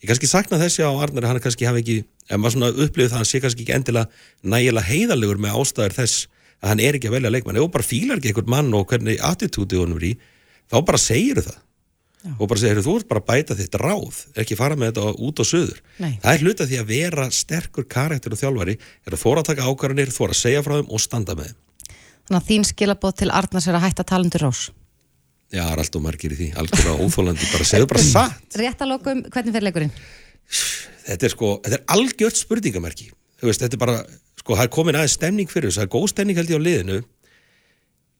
Ég kannski sakna þessi á Arnari hann kannski hafi ekki, ef maður svona upplifið það hann sé kannski ekki endilega nægilega heiðalegur með ástæður þess að hann er ekki að velja leikmann, þú bara fílar ekki einhvern mann og hvernig attitútið honum er í þá bara segir það. Já. og bara segir þú ert bara að bæta þitt ráð ekki fara með þetta út á söður Nei. það er hluta því að vera sterkur karakter og þjálfari er að þóra að taka ákvarðanir þóra að segja frá þeim og standa með þeim. Þannig að þín skilabóð til Arnars er að hætta talandur rós. Já, það er alltaf margir í því, algjörlega óþólandi bara segðu bara satt. [LAUGHS] Rétt að lokum, hvernig fyrir leikurinn? Þetta er sko, þetta er algjört spurningamerki. Þetta er bara, sko, það er komin aðeins stemning fyrir þess, það er góð stemning held ég á liðinu.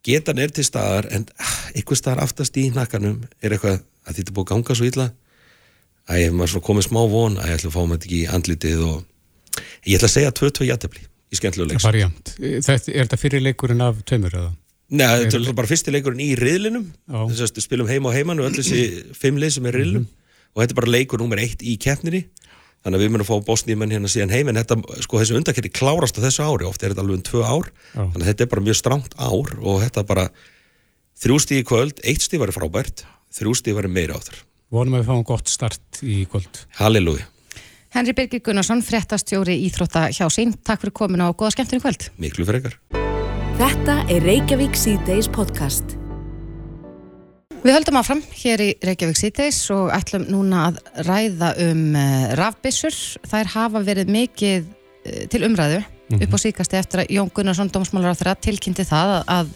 Getan er til staðar en ah, eitthvað staðar aftast í nakkanum er eitthvað að þetta búið að ganga svo illa. Að ég hef maður svona komið smá von að ég ætla að fá maður þetta ekki í andlitið og ég ætla að segja 2-2 jættabli í skemmtilegu leiks Er þetta fyrir leikurinn af tveimur eða? Nei, þetta er bara fyrsti leikurinn í riðlinum. Þess að spilum heima og heimann og öll þessi fimm lið sem er riðlinum. -hmm. og þetta er bara leikur nummer eitt í keppninni þannig að við munum að fá bósnýmenn hérna síðan heim en þetta, sko, þessu undakeri klárast á þessu ári, ofta er þetta alveg um tvö ár. Já. þannig að þetta er bara mjög stránt ár og þetta bara þrjústíði kvöld, eitt stíð var frábært þrjústíði var meira áttur Vonum að við fáum gott start í kvöld. Halleluja Henri Birgir Gunnarsson, frettastjóri Íþrótta hjá sín Takk fyrir kominu og góða skemmtun í kvöld. Miklu frekar. Þetta er Reykjavík C-Days podcast Við höldum áfram hér í Reykjavík síðdeis og ætlum núna að ræða um uh, rafbissur. Þær hafa verið mikið uh, til umræðu mm -hmm. upp á síkasti eftir að Jón Gunnarsson, dómsmálar á þeirra, tilkynnti það að, að,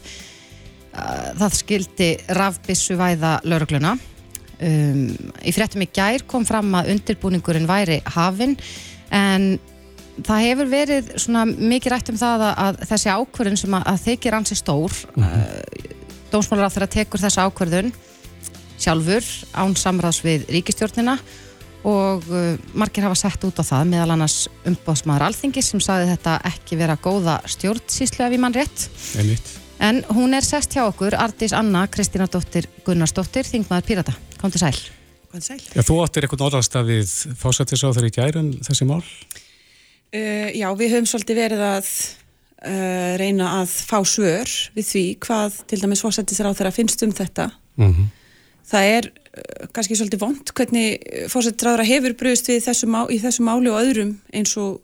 að það skildi rafbissu væða laurugluna. Um, í fréttum í gær kom fram að undirbúningurinn væri hafinn en það hefur verið svona mikið rætt um það að, að þessi ákvörðin sem að þykir ansi stór mm -hmm. Dómsmálar á þeirra tekur þessa ákverðun sjálfur án samræðs við ríkistjórnina og uh, margir hafa sett út á það meðal annars umbóðsmaður alþingi sem saði þetta ekki vera góða stjórnsíslu ef ég mann rétt Einmitt. en hún er sest hjá okkur Artís Anna Kristina Dóttir Gunnarsdóttir Þingmaður Pírata, kom til sæl Kom til sæl Já, Þú áttir eitthvað orðastafið fósættisáður í gærum þessi mál? Uh, já, við höfum svolítið verið að uh, reyna að fá svör við því hvað til dæmis fósættisra á þeirra finnst um þetta mm -hmm. það er uh, kannski svolítið vond hvernig þeirra hefur bröðist við þessu má, í þessu máli og öðrum eins og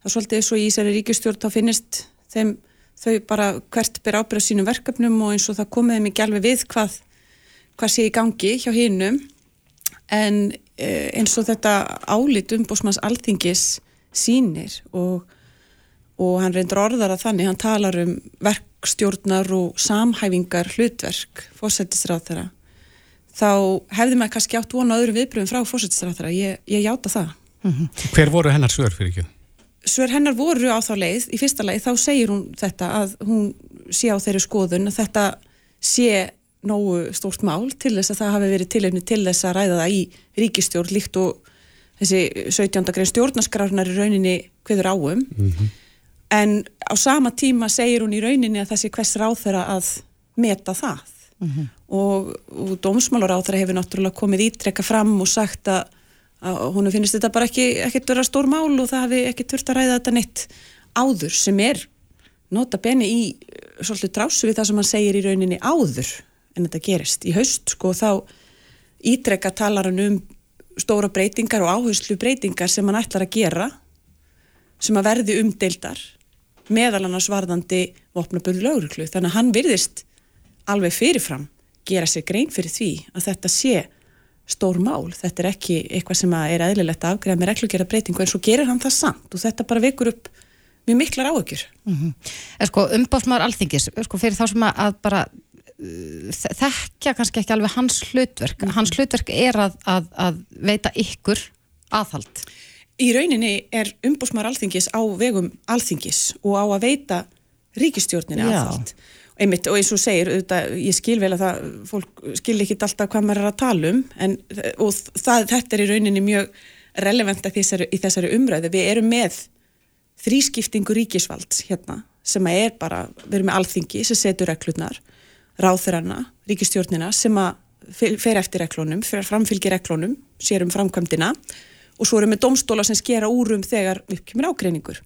það er svolítið eins og í Ísæri ríkistjórn þá finnist þeim þau bara hvert ber ábyrða sínum verkefnum og eins og það komið þeim ekki alveg við hvað, hvað sé í gangi hjá hinnum en uh, eins og þetta álit umbósmanns alþingis sínir og og hann reyndur orðar að þannig, hann talar um verkstjórnar og samhæfingar hlutverk fósættisráð þeirra þá hefði maður kannski átt vona öðru viðbröðum frá fósættisráð þeirra, ég, ég játa það mm -hmm. Hver voru hennar svör fyrir ekki? Svör hennar voru á þá leið, í fyrsta leið þá segir hún þetta að hún sé á þeirri skoðun að þetta sé nógu stórt mál til þess að það hafi verið tilefni til þess að ræða það í ríkistjórn líkt og þessi 17. grein stjórnaskrárunar í rauninni hverður áum mm -hmm en á sama tíma segir hún í rauninni að það sé hvers ráð þeirra að meta það. Mm -hmm. og, og dómsmálar á þeirra hefur náttúrulega komið ítrekka fram og sagt að, að hún finnst þetta bara ekki ekkert vera stór mál og það hefði ekki turt að ræða þetta neitt áður sem er nota beni í svolítið drásu við það sem hann segir í rauninni áður en þetta gerist. Í haust sko þá ítrekka talar hann um stóra breytingar og áherslu breytingar sem hann ætlar að gera sem að verði umdeildar meðal annars varðandi vopnabölu lauruglu þannig að hann virðist alveg fyrirfram gera sér grein fyrir því að þetta sé stór mál, þetta er ekki eitthvað sem er eðlilegt að afgreða með reglugjara breytingu en svo gerir hann það samt. Og þetta bara vekur upp mjög miklar áökjur mm -hmm. En sko umbásmaður alþingis sko fyrir þá sem að bara uh, þekkja kannski ekki alveg hans hlutverk, mm -hmm. hans hlutverk er að, að, að veita ykkur aðhald Í rauninni er umbúsmar alþingis á vegum alþingis og á að veita ríkistjórninni aðhald. Einmitt, og eins og segir, auðvitað, ég skil vel að það, fólk skil ekki alltaf hvað maður er að tala um, en, og það, þetta er í rauninni mjög relevant þessari, í þessari umræðu. Við erum með þrískiptingu ríkisvalds hérna, sem er bara, við erum með alþingi sem setur reglurnar, ráþuranna, ríkistjórnina, sem að fer eftir reglunum, fer framfylgir reglunum, sér um framkvæmdina og svo erum við domstóla sem skera úrum þegar uppkymur ágreiningur.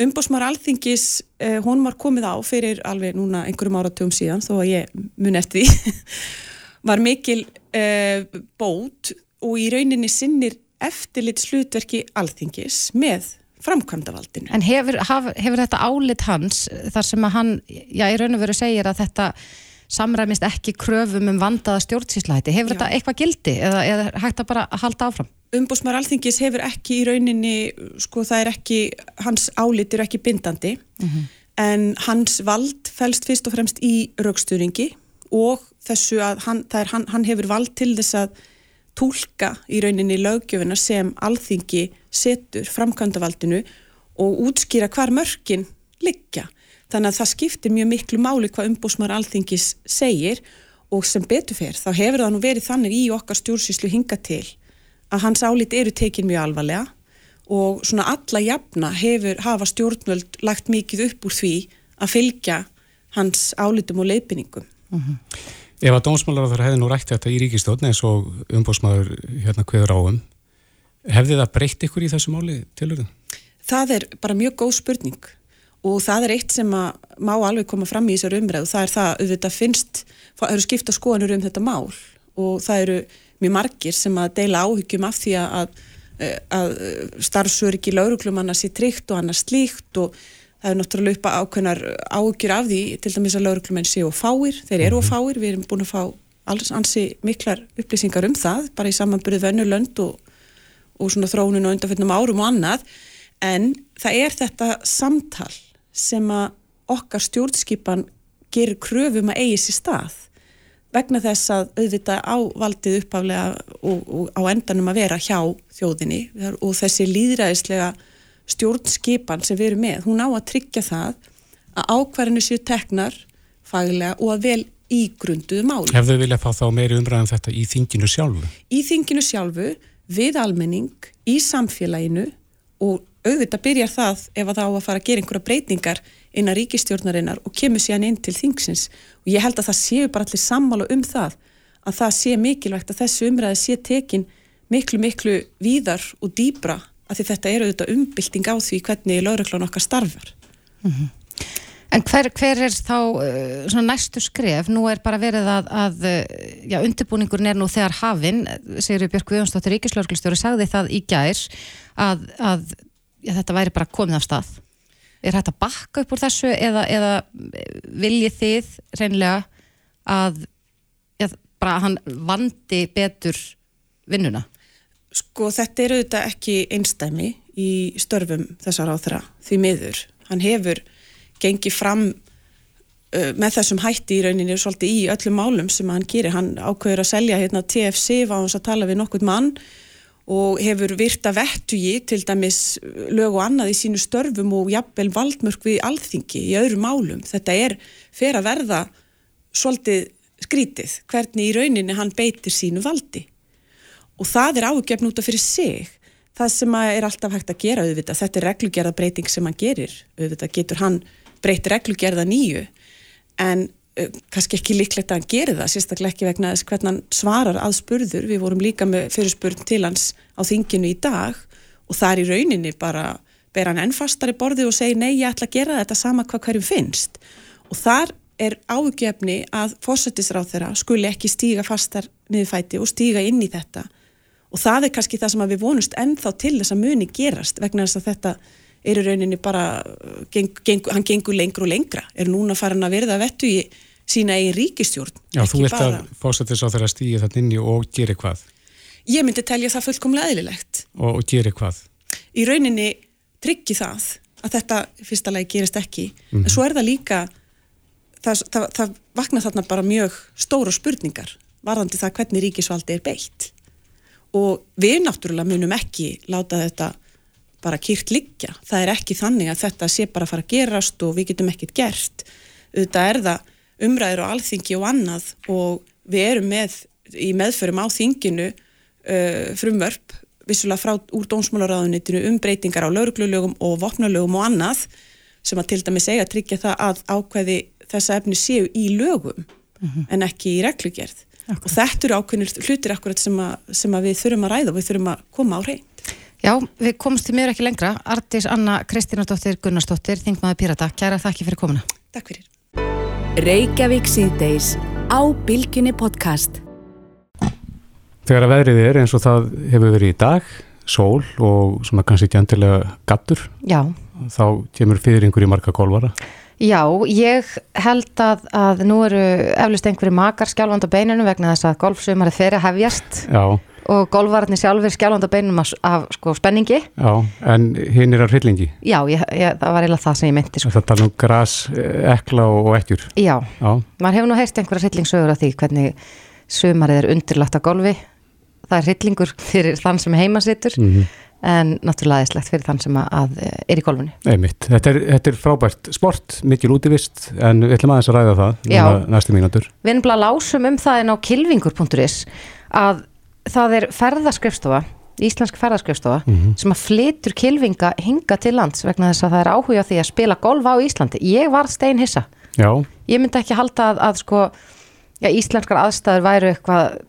Umbósmar alþingis, eh, hún var komið á fyrir alveg núna einhverjum áratugum síðan þó að ég mun eftir því [LAUGHS] var mikil uh, bót og í rauninni sinnir eftirlit slutverki alþingis með framkvæmdavaldinu. En hefur, haf, hefur þetta álit hans þar sem að hann, já, í raun og veru segir að þetta samræmist ekki kröfum um vandaða stjórnsýslæti. Hefur já. þetta eitthvað gildi eða, eða hægt að bara halda áfram? Umbúsmar alþingis hefur ekki í rauninni, sko það er ekki, hans álit er ekki bindandi mm -hmm. en hans vald fælst fyrst og fremst í raukstuðringi og þessu að hann, hann, hann hefur vald til þess að tólka í rauninni lögjöfuna sem alþingi setur framkvæmdavaldinu og útskýra hvar mörkin liggja. Þannig að það skiptir mjög miklu máli hvað umbúsmar alþingis segir og sem betur fer þá hefur það nú verið þannig í okkar stjórnsýslu hinga til að hans álit eru tekin mjög alvarlega og svona alla jafna hefur hafa stjórnvöld lagt mikið upp úr því að fylgja hans álitum og leifinningum. Uh mhm. -huh. Ef að dómsmálar hefði nú rætt þetta í ríkistofn eins og umbósmaður hérna hverður áum, hefði það breytt ykkur í þessu máli tilurðu? Það er bara mjög góð spurning og það er eitt sem að má alveg koma fram í þessar umræðu, það er það auðvitað finnst, það eru skipta skoðanur um þetta mál og það eru mjög margir sem að deila áhyggjum af því að, að starfsöryggi lauruglumanna sé tryggt og annars slíkt og það er náttúrulega upp að ákveðnar ágjur af því til dæmis að lauruglumenn séu fáir, þeir eru mhm. fáir, við erum búin að fá alls ansi miklar upplýsingar um það, bara í samanbyrðu vennulönd og, og svona þróunum og undanfjöldnum árum og annað, en það er þetta samtal sem að okkar stjórnskipan gerir kröfum að eigi sér stað vegna þess að auðvitað ávaldið uppaflega og, og á endanum að vera hjá þjóðinni og þessi líðræðislega stjórnskipan sem við erum með, hún á að tryggja það að ákvarðinu séu teknar faglega og að vel ígrunduðu máli. Hefðu viljað fá þá meiri umræðan um þetta í þinginu sjálfu? Í þinginu sjálfu, við almenning, í samfélaginu og auðvitað byrjar það ef að það á að fara að gera einhverja breytingar inn að ríkistjórnarinnar og kemur síðan inn til þingsins og ég held að það séu bara allir sammála um það að það sé mikilvægt að þessu umræði sé tekin miklu miklu víðar og dýbra að þetta eru auðvitað umbylting á því hvernig lauröklan okkar starfar. Mm -hmm. En hver, hver er þá uh, næstu skref? Nú er bara verið að, að já, undirbúningurinn er nú þegar hafinn, segir Björk Viðjónsdóttir Ríkislauglistjóri, sagði það í gær að, að þetta væri bara komið af stað. Er þetta bakka upp úr þessu eða, eða viljið þið reynlega að já, bara hann vandi betur vinnuna? Sko þetta er auðvitað ekki einstæmi í störfum þessar áþra því miður. Hann hefur gengið fram uh, með þessum hætti í rauninni svolítið í öllum málum sem hann gerir. Hann ákveður að selja hérna TFC á hans að tala við nokkurt mann og hefur virta vettugi til dæmis lög og annað í sínu störfum og jafnvel valdmörk við alþingi í öðrum málum. Þetta er fyrir að verða svolítið skrítið hvernig í rauninni hann beitir sínu valdi. Og það er ágefn út af fyrir sig. Það sem er alltaf hægt að gera auðvitað, þetta er reglugerða breyting sem hann gerir. Auðvitað getur hann breytt reglugerða nýju. En kannski ekki líklegt að hann gerir það sérstaklega ekki vegna þess hvernig hann svarar að spurður, við vorum líka með fyrirspurn til hans á þinginu í dag og það er í rauninni bara ber hann ennfastar í borði og segir nei ég ætla að gera þetta sama hvað hverjum finnst. Og þar er ágefni að fósættisráð þeirra skuli ekki stíga fastar niðurfæti og stíga inn í þetta. Og það er kannski það sem við vonust ennþá til þess að muni gerast vegna þess að þetta er í rauninni bara geng, geng, hann gengur lengur og lengra er núna farin að verða vettu í sína eigin ríkistjórn Já, þú vilt bara... að fósættis á þeirra stíði þetta inni og gera hvað? Ég myndi telja það fullkomlega eðlilegt Og, og gera hvað? Í rauninni tryggi það að þetta fyrsta lagi gerist ekki mm -hmm. en mhm. svo er það líka það, það, það vakna þarna bara mjög stóru spurningar varðandi það hvernig ríkisvaldi er beitt og við náttúrulega munum ekki láta þetta bara kýrt liggja. Það er ekki þannig að þetta sé bara að fara að gerast og við getum ekkert gert. Þetta er það umræður og alþingi og annað og við erum með í meðförum á þinginu uh, frumvörp vissulega frá úr dónsmálaráðunitinu um breytingar á lauruglulögum og vopnulögum og annað sem að til dæmi segja að tryggja það að ákveði þessa efni séu í lögum mm -hmm. en ekki í reglugerð. Akkurat. og þetta eru ákveðnir hlutir akkurat sem, að, sem að við þurfum að ræða og við þurfum að koma á reynd. Já, við komumst til mjög ekki lengra. Artis Anna Kristínardóttir Gunnarsdóttir, Þingmaður Pirata, kæra þakki fyrir komuna. Takk fyrir. Reykjavík síðdeis á Bilginni podcast. Þegar að veðrið er eins og það hefur verið í dag, sól og svona kannski ekki endilega gattur, Já, þá kemur fyrringur í marga golvara. Já, ég held að, að nú eru eflust einhverju makar skjálfand á beinunum vegna þess að golfsumarið fyrir að hefjast Já, og golfvararnir sjálfur skjálfand á beinunum af, af sko, spenningi. já, en hinn er að hryllingi. Já, ég, ég, það var eiginlega það sem ég meinti. Sko. Það tala um gras, eh, ekla og ekkjur. Já, Já, maður hefur nú heyrt einhverja hryllingsögur af því hvernig sumarið er undirlagt á golfi. Það er hryllingur fyrir þann sem heima situr mm en náttúrulega aðeinslegt fyrir þann sem að, að er í golfinu. Þetta er, þetta er frábært sport, mikil útivist, en við ætlum aðeins að ræða það næstu mínútur. Við erum bara lásum um það en á kilvingur.is að það er ferðaskrifstofa, íslensk ferðaskrifstofa Mhm. sem að flytur kilvinga hinga til lands vegna þess að það er áhuga á því að spila golf á Íslandi. Ég var stein hissa. Já, Ég myndi ekki halda að, að sko, já, íslenskar aðstæður væru eitthvað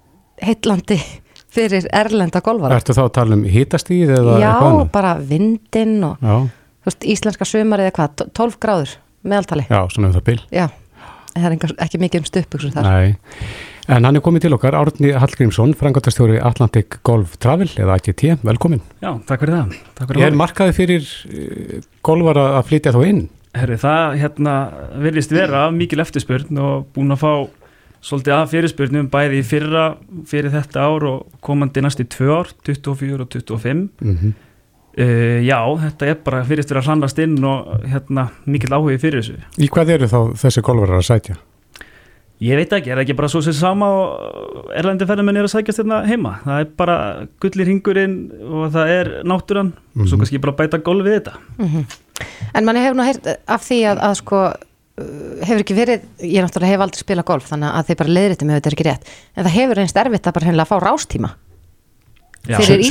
heitlandi [LAUGHS] fyrir erlenda golfara. ertu þá að tala um hitastíð eða Já, eitthvað annað? bara vindinn og Já, þú veist, íslenska sumarið eða hvað, 12 gráður meðaltali. já, svona um það bil. Já, það er ekki mikið um stupuksur þar. Nei, en hann er komið til okkar, Árni Hallgrímsson, frangotastjóri Atlantic Golf Travel eða AGT, velkomin. Já, takk fyrir það. Takk fyrir Ég er markaði fyrir uh, golfara að flytja þá inn. Herri, það hérna virðist vera mikil eftirspurn og búin að fá svolítið að fyrirspurnum bæði í fyrra fyrir þetta ár og komandi næst í tvö ár, 24 og 25. Mm Uh, já, þetta er bara fyrirst vera að hrannast inn og hérna mikil áhugi fyrir þessu. Í hvað eru þá þessi golfarar að sætja? Ég veit ekki, er það ekki bara svo sem sama og erlendi ferðamenn er að sækjast hérna heima. Það er bara gullir hingurinn og það er náttúran og svo Mhm. kannski bara bæta golf við þetta. En manni hefur nú heyrt af því að, að sko uh, hefur ekki verið, ég náttúrulega hef aldrei spilað golf þannig að þið bara leiðrið með þetta er ekki rétt en það hefur reynst erfitt að bara hennilega fá rástíma. Fyrir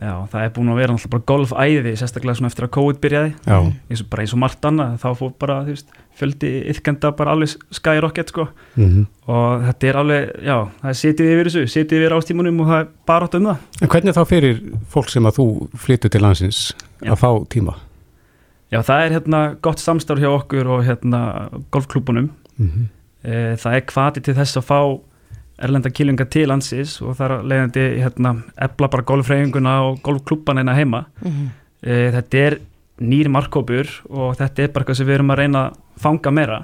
Já, það er búin að vera náttúrulega bara golfæði, sérstaklega svona eftir að COVID byrjaði, Já, eins og bara eins og margt annað, þá fór bara, veist, fjöldi yfkenda bara alveg skyrocket, sko, mm og þetta er alveg, já, það er setið yfir þessu, setið yfir ástímunum og það er bara átt um það. en hvernig þá fyrir fólk sem að þú flyttu til landsins Já. að fá tíma? Já, það er hérna gott samstarf hjá okkur og hérna golfklúbunum, Mm e, það er hvati til þess að fá erlenda kýlinga til landsis og það er leiðandi, hérna, ebla bara golfreyfinguna og golfklúbana hérna heima. Mhm. e, þetta er nýr markkópur og þetta er bara eitthvað sem við erum að reyna að fanga meira.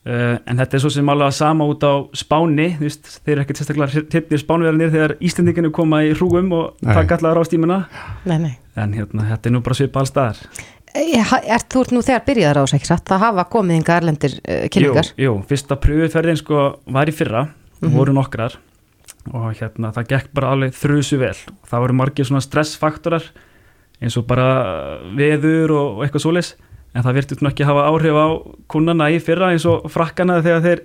Uh, en þetta er svo sem alveg að sama út á spáni þú veist, þeir eru ekkert sérstaklega tippnir spánverðinir þegar Íslendinginu koma í hrúum og taka allar ástímuna nei, nei. En hérna, þetta er nú bara svipa allstaðar Er þú nú þegar byrjaðar á þess ekki satt? Það hafa komið yngar erlendir uh, jú, kynningar jú, fyrsta pröfuferðin sko var í fyrra, Mhm. voru nokkrar og hérna það gekk bara alveg þrjusu vel, það voru margir svona stressfaktorar eins og bara veður og, og eitthvað svoleiðis en það virtist nú ekki hafa áhrif á kunnana í fyrra eins og frakkana þegar þeir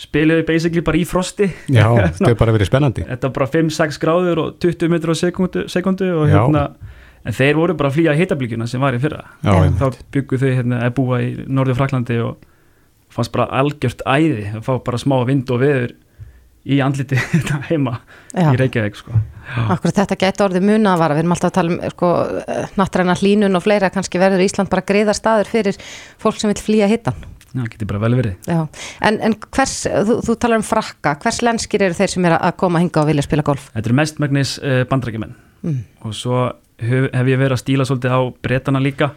spiluðu basically bara í frosti Já, [LAUGHS] þetta er bara verið spennandi. þetta var bara 5-6 gráður og 20 metrar á sekundu, sekundu og Já. hérna en þeir voru bara að flýja hittablíkjuna sem var í fyrra Já, Já. einmitt. þá byggu þau hérna að búa í Norður Fraklandi og fannst bara algjört æði að fá bara smá vind og veður í andliti þetta [LAUGHS] heima Já. í Reykjavík sko. Akkur þetta gæti orðið muna að vara, við erum alltaf að tala um sko, nattræna hlínun og fleira, kannski verður Ísland bara greiða staður fyrir fólk sem vil flýja hittan. Já, getur bara vel verið. En, en hvers, þú, þú talar um frakka, hvers lenskir eru þeir sem er að koma hinga og vilja spila golf? Þetta eru mestmægnis uh, bandrækjumenn Mm. og svo hef, hef ég verið að stíla svolítið á bretana líka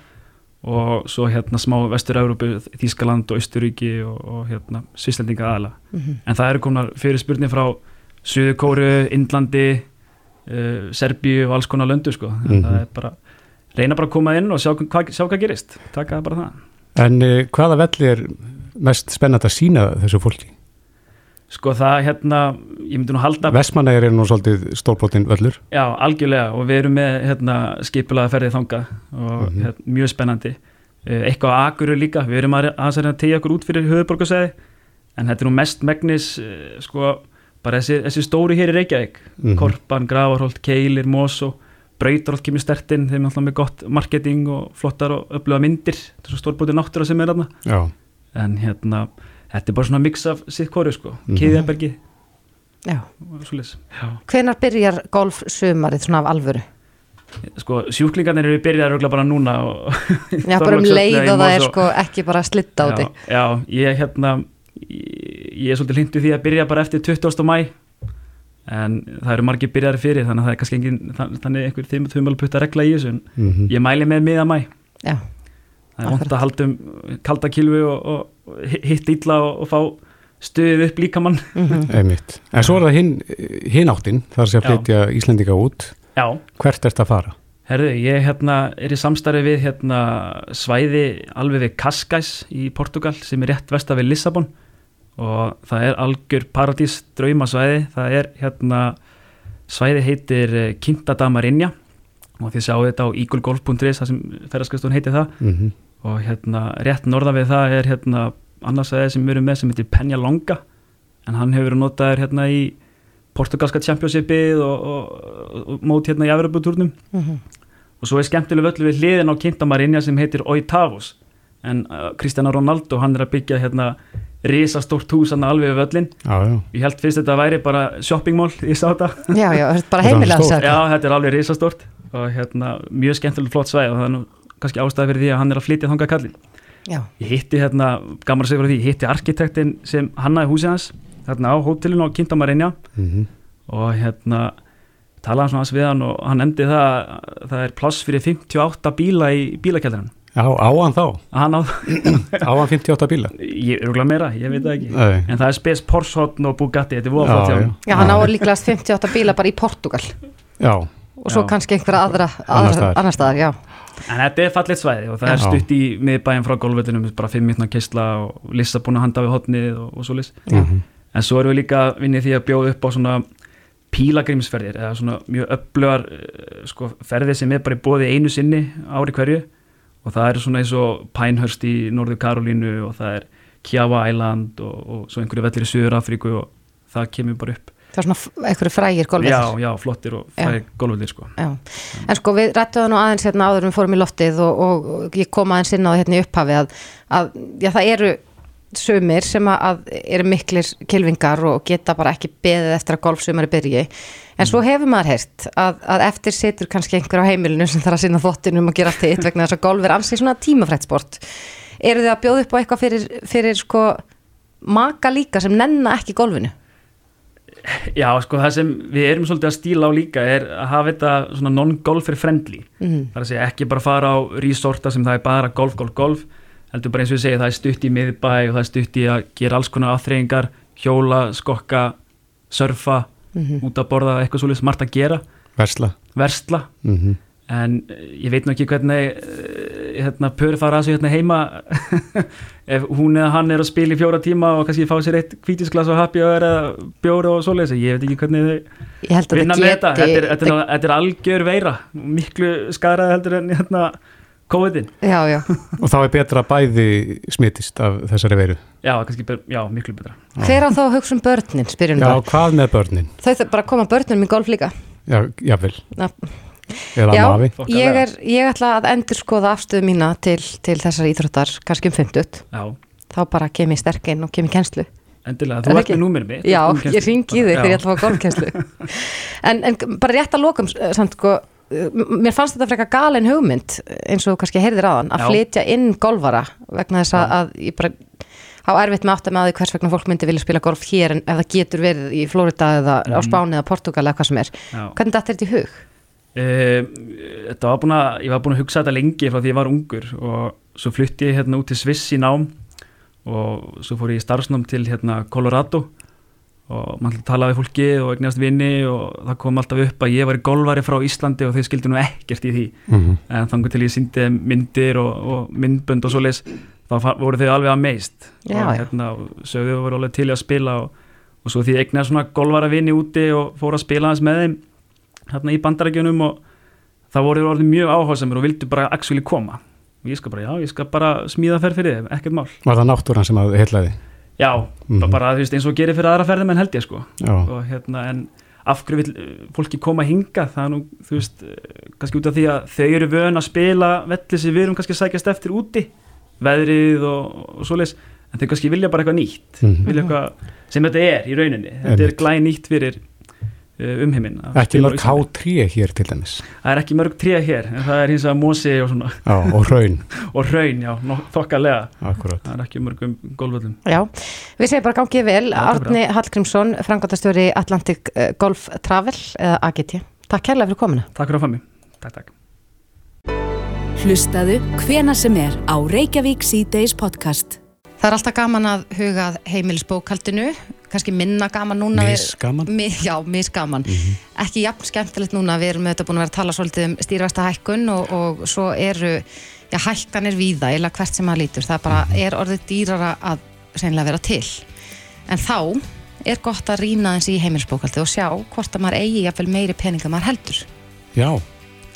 og svo hérna smá Vestur-Európu, Þískaland og Östuríki og, og hérna Svislendinga aðala Mhm. en það eru konar fyrir spurning frá Suðukóru, Indlandi uh, Serbíu og alls konar löndu sko. mm Mhm. það er bara reyna bara að koma inn og sjá hvað, sjá hvað gerist taka bara það En uh, hvaða velli er mest spennand að sína þessu fólki? Sko það hérna, ég myndi nú halda Vestmannaðir er nú svolítið stórbrotin völlur. Já, algjörlega og við erum með hérna, skipulaða ferðið þanga og Mhm. hérna, mjög spennandi Eh, eitthvað á Akuru líka, við erum að aðeins að tegja okkur út fyrir höfuborgarsæði en þetta er nú mest megnis eh, sko, bara þessi, þessi stóri hér í Reykjavík Mhm. Korpan, Gravarholt, Keilir, Mosó Brautarholt kemur stertinn þeim er alltaf með gott marketing og flottar og öfluga myndir, þetta er svo stórbútið náttúra sem er Já, en hérna, þetta er bara svona mix af sitt kóru sko, Mhm. Kiðjabergi Já. Já Hvenar byrjar golf sumarið svona af alvöru? sko sjúklingarnir eru byrjaðar örugglega bara núna og [LAUGHS] Já, bara um leið og það er sko ekki bara slitta úti. já, já, ég hérna ég, ég er svolítið hlindu því að byrja bara eftir 20. mæ en það eru margir byrjari fyrir þannig að það er kannski engin þannig einhver þumalputta regla í þessu en mm -hmm. ég mæli með miða mæ Já, það er vant að halda um kalda kilvi og, og hitt ítla og, og fá stuðið upp líkamann [LAUGHS] Einmitt. En svo er það hinn hin áttin, þar Já. flytja Íslendinga út. Já, Hvert ert að fara? herðu, ég hérna, er í samstarfi við hérna, svæði alveg við Cascais í Portugal sem er rétt vestar við Lissabon og það er algjör paradís draumasvæði, það er hérna svæði heitir eh, Quinta da Marinha og þið sjáu þetta á eaglegolf.is það sem ferðarskastun heitir það Mm -hmm. Og hérna rétt norðan við það er hérna annars veðið sem við erum með sem heitir Penja Longa. En hann hefur verið notaður hérna í portugalska championshipið og, og, og, og mót hérna í Evropatúrnum og svo er skemmtileg völlu við hliðin á Kinta sem heitir Oitavos. En uh, Cristiano Ronaldo hann er að byggja hérna risastórt hús hann alveg við völlin Já, já. ég held fyrst þetta væri bara shoppingmall ég sá þetta. Já, já, þetta er bara heimilega þetta er alveg risastórt. Og hérna mjög skemmtileg flott svæð og það er nú kannski ástæði fyrir því að hann er að flytja þangað kallin Já, Ég hitti hérna, gaman að segja fyrir því, ég hitti arkitektin sem hannaði húsið hans hérna á hótelinu á Kintamarинja Mm og hérna talaði hann svona aðeins við hann og hann endi það að það er pláss fyrir 58 bíla í bílakjældarann Já, á hann þá? hann á, Á hann 58 bíla? ég er örgulega meira, ég veit það ekki. Nei. en það er Spes Porsche Hotn og Bugatti, þetta er Já, voðaflott hjá já. hann já hann á líklegast 58 bíla bara í Portugal. Já, og svo Já. kannski einhverja aðra, aðra annar staðar, já en þetta er fallit svæði og það er stutt í miðbæinn frá golfvellinum, bara 5 minna keisla og Lissabon að handa við hotnið og, og svo lis Mhm. en svo erum við líka vinnið því að bjóða upp á svona pílagrímsferðir eða svona mjög öflugar eh, sko, ferðir sem er bara í bóði einu sinni ári hverju. Og það eru svona eins og Pinehurst í Norður Karolínu og það er Kiawa Island og, og svo einhverju vellir í Suður Afríku og það kemur bara upp það er svona einhverju frægir golfið já, já, flottir og Já. fræði golfvellir sko. Já, en sko við rættum það nú aðeins hérna áður við fórum í loftið og, og, ég kom aðeins inn á það hérna í upphafi að, að já, það eru sumir sem að, eru miklir kilvingar og geta bara ekki beðið eftir að golfsumari byrji. En svo hefur maður heyrt að, að eftir situr kannski einhver á heimilinu sem þarf að sinna þvottinum og gera allt hitt vegna þess að golf er ansið svona tímafrætt sport. Eru þið að bjóða upp á eitthvað fyrir, fyrir sko maka líka sem golfinu Já, sko það sem við erum svolítið að stíla á líka er að hafa þetta svona non-golfer friendly. Mhm. það er að segja ekki bara fara á resorta sem það er bara golf, golf, golf heldur bara eins og við segja það er stutt í miðbæ og það er stutt í að gera alls konar aðþreyingar hjóla, skokka, surfa út að borða eitthvað svolítið smart að gera. Versla. versla. Mm en eh, ég veit nú ekki hvernig eh, hérna, pöri fara að sig hérna heima [LAUGHS] ef hún eða hann er að spila í fjóra tíma og kannski fá sér eitt kvítisglas og happy hour eða bjóra og svoleiðis ég veit ekki hvernig þau ég held að vinna með þetta þetta er, þetta, er, þetta er algjör veira miklu skaraði heldur en hérna COVID-in já, já, Og þá er betra bæði smitist af þessari veiru. já, kannski, já, miklu betra hver á þá að hugsa um börnin spyrjum Já, bara, hvað með börnin? þau þau bara koma börnum í golf líka Já, jável. Já. Eða Já, mafi. ég, er, ég ætla að endur skoða afstöðu mína til, til þessar íþróttar kannski um 50, já, þá bara kem ég sterk inn og kem ég kenslu endilega, þú ert með númerið mitt Já, ég ringi í þig þegar ég ætla að fá golfkenslu [LAUGHS] en, en bara rétt að lokum eh, samt sko, eh, mér fannst þetta frekar galin hugmynd eins og kannski heyrðir hann að Já. flytja inn golfara vegna þess að, að ég bara á erfitt með átt að með því hvers vegna fólk myndi vilja spila golf hér en ef það getur verið í Florida eða á Spáni eða Portugal eða hvað sem er. Já. hvernig þetta er þetta í hug? Uh, þetta var búin að, ég var búin að hugsa þetta lengi frá því ég var ungur og svo flutti ég hérna út til Sviss í nám og svo fór ég í starfsnám til hérna Colorado og maður talaði við fólki og eignast vinni og það kom alltaf upp að ég var í golfari frá Íslandi og þau skildi nú ekkert í því. Mm en þannig til ég síndi þeim myndir og, og myndbönd og svoleiðis þá fa- voru þau alveg að meist Já, og hérna og sögðu voru alveg til að spila og, og svo því ég eignaði svona golfara vini úti og fór að spila hans með þeim hérna í bandarækjunum og það voru orðið mjög áhersamur og vildu bara actually koma og ég skal bara, já, ég skal bara smíða ferð fyrir þeim, ekkert mál Var það náttúran sem að heitlaði? já, Mhm. bara þú veist eins og gerir fyrir aðra ferðum en held ég sko Já. og hérna en af hverju vil eh, fólki koma hinga það er nú, þú veist, eh, kannski út af því að þau eru vön að spila velli sem við erum kannski að sækjast eftir úti veðrið og, og svoleiðis en þau kannski vilja bara eitthvað nýtt Mhm. vilja eitthvað sem þetta er í rauninni þetta er glæð nýtt fyrir um heiminn. Ekki mörg H3 hér til dæmis. Það er ekki mörg 3 hér, en það er hins vegar mosi og svona. Já, og raun. [LAUGHS] og raun, já, þokkalega. Akkurat. Það er ekki mörg um golföldum. Já, við segjum bara gangið vel. Árni Hallgrímsson, frangotastjóri Atlantic eh, Golf Travel, eða AGT. Takk kærlega fyrir komina. Takk fyrir að fá mig. Takk, takk. Hlustaðu hvena sem er á Reykjavík C-Days podcast. Það er alltaf gaman að hugað heimilisbókaldinu, kannski minna gaman núna. Misgaman? Mi, já, misgaman. Mm -hmm. Ekki jafn skemmtilegt núna, við erum auðvitað búin að vera að tala svolítið um stýrvæsta hækkun og, og svo eru, já, hækkanir víða, eða hvert sem maður lítur. Það bara -hmm. er orðið dýrara að sennilega vera til. En þá er gott að rýna þessi í heimilisbókaldi og sjá hvort að maður eigi jafnvel meiri peninga maður heldur. Já.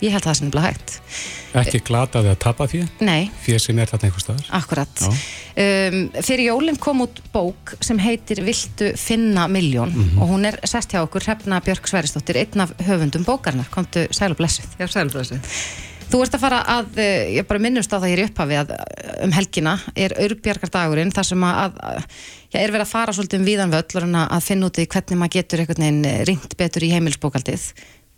Ég held það sem er bara hægt. Ekki glataði að tapa því? Nei. Því sem er þarna einhver staðar? Akkurat. Um, fyrir jólinn kom út bók sem heitir Viltu finna miljón mm -hmm. og hún er sest hjá okkur Hrefna Björk Sveristóttir, einn af höfundum bókarnar. Komdu sæl og blessuð. Já, sæl og blessuð. Þú ert að fara að, ég bara minnust á það hér upphafi að um helgina er aurbjargardagurinn þar sem að, að já, er verið að fara svolítið um víðan völl að finna út í hvernig maður getur einhvern veginn ringt betur í heimilsbókaldið.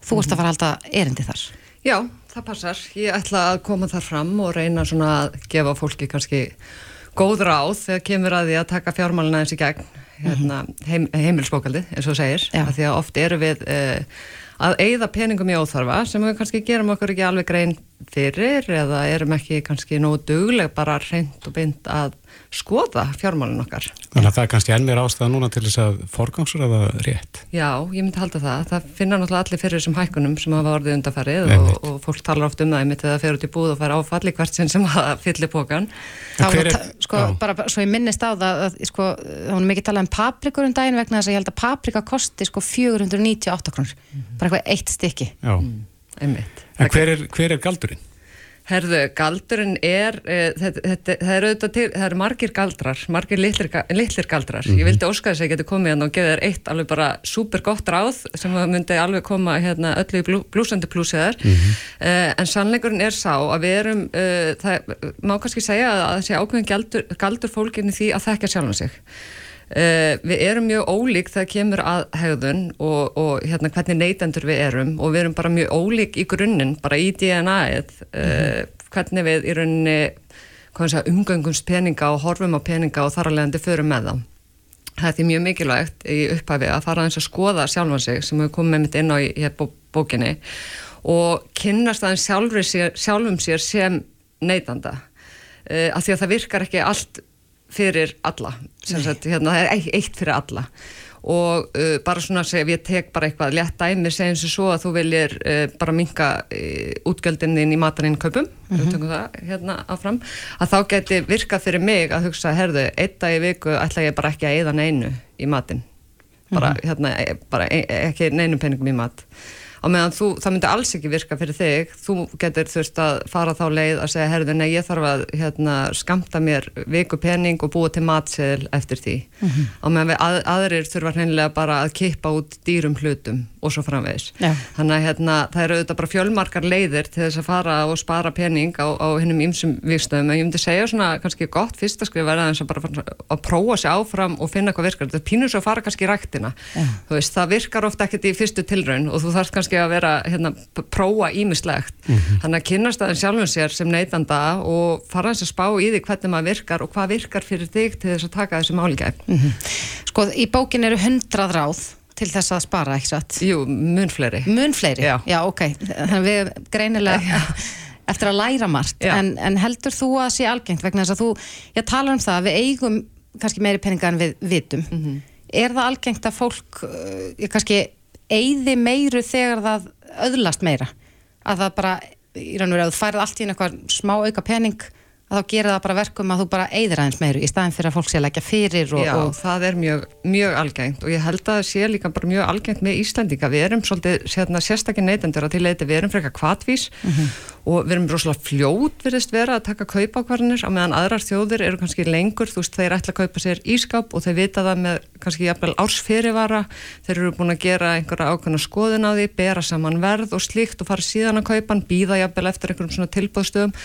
Þú ert að fara alltaf erindi þar. Já, það passar. Ég ætla að koma þar fram og reyna svona að gefa fólki kannski góð ráð þegar kemur að því að taka fjármálina eins í gegn hérna, heim, heimilsbókaldi, eins og segir. Því að oft eru við uh, að eigða peningum í óþarfa sem við kannski gerum okkur ekki alveg grein fyrir eða erum ekki kannski nógu dugleg bara reynd og beint að skoða fjármálinn okkar. Þannig að það er kannski enn mér ástæða núna til þess að forgangsur eða rétt? Já, ég myndi halda það. Það finna náttúrulega allir fyrir þessum hækkunum sem hafa orðið undarfærið og, og fólk talar oft um það einmitt þegar það fer út í búð og fær áfalli hvert sinn sem það fyllir pókan. Er, sko, bara svo ég minnist á það að sko, það var mikið talað um paprikur um daginn vegna þess að ég held að paprika kosti sko 498 krónur, mm -hmm. bara eitthvað eitt stykki. Já, mm, einmitt. En hver er, hver er galdurinn? Herðu, galdurinn er, e, þetta, þetta, það eru auðvitað til, það eru margir galdrar, margir litlir, litlir galdrar. Mm -hmm. Ég vildi óska þess að ég geti komið hérna og geði þér eitt alveg bara super gott ráð sem myndi alveg koma hérna öllu í blú, blúsandi plúsiðar. Mm -hmm. e, en sannleikurinn er sá að við erum, e, það má kannski segja að það sé ákveðin galdur, galdur fólkinni því að þekka sjálfum sig. Uh, við erum mjög ólík þegar kemur að hegðun og, og hérna, hvernig neytendur við erum og við erum bara mjög ólík í grunninn, bara í DNA-ið mm -hmm. hvernig við í rauninni umgöngumst peninga og horfum á peninga og þar alveg endur förum með þá þetta er mjög mikilvægt í upphæfi að fara eins að skoða sjálfan sig sem við komum með mitt inn á í, í bókinni og kynnast aðeins sjálfum sér sem neytanda uh, af því að það virkar ekki allt fyrir alla sagt, hérna, það er eitt fyrir alla og uh, bara svona að ég tek bara eitthvað létt dæmi segjum sem svo að þú viljir uh, bara minka uh, útgjöldinnin í mataninn kaupum mm -hmm. það, hérna áfram að þá geti virkað fyrir mig að hugsa herðu, eitt dag í viku ætla ég bara ekki að eða neinu í matin bara, mm -hmm. hérna, e, bara e ekki neinu peningum í mat á meðan þú, það myndi alls ekki virka fyrir þig. Þú getur þurft að fara þá leið að segja, herðu, nei, ég þarf að hérna, skamta mér viku pening og búa til matseðil eftir því. Mm -hmm. á meðan við að, aðrir þurfa hreinlega bara að kippa út dýrum hlutum og svo framvegis. Já. þannig að hérna, það eru auðvitað bara fjölmarkar leiðir til þess að fara og spara pening á, á hinnum ymsum vikstöðum en ég myndi segja svona kannski gott fyrsta skrif verða eins og bara að prófa sér áfram og finna hvað virkar, þetta pínur svo að fara kannski í ræktina, veist, það virkar ofta ekkert í fyrstu tilraun og þú þarfst kannski að vera hérna, prófa ímislegt mm -hmm. þannig að kynast aðeins sjálfum sér sem neytanda og fara eins að spá í því hvernig maður virkar og hvað virkar fyrir þig til þess að taka þessu málgæf mm -hmm. Sko, í bókin eru hundrað ráð til þess að spara, ekki satt? Jú, mun fleiri Mun fleiri? Já, Já ok, þannig við greinilega [LAUGHS] eftir að læra margt, en, en heldur þú að sé algengt vegna þess að þú, ég tala um það að við eigum kannski meiri peninga en við vitum mm -hmm. er það algengt að fólk uh, kannski eigði meiru þegar það öðlast meira að það bara, í raun og veru að þú færð allt í einhver smá auka pening að þá gera það bara verkum að þú bara eigðir aðeins meiru í staðin fyrir að fólk sé að leggja fyrir og, Já, og... það er mjög, mjög algengt og ég held að það sé líka bara mjög algengt með Íslandika, við erum svolítið sérna, sérstakinn neytendur að til leiti, við erum frekar kvatvís mm -hmm. Og við erum rosalega fljót virðist vera að taka kaupákvarðinir á meðan aðrar þjóðir eru kannski lengur. Þú veist, þeir ætla að kaupa sér ískap og þeir vita það með kannski jafnvel ársfyrirvara. Þeir eru búin að gera einhverja ákveðna skoðun á því, bera saman verð og slíkt og fara síðan að kaupan, býða jafnvel eftir einhverjum svona tilbúðstöðum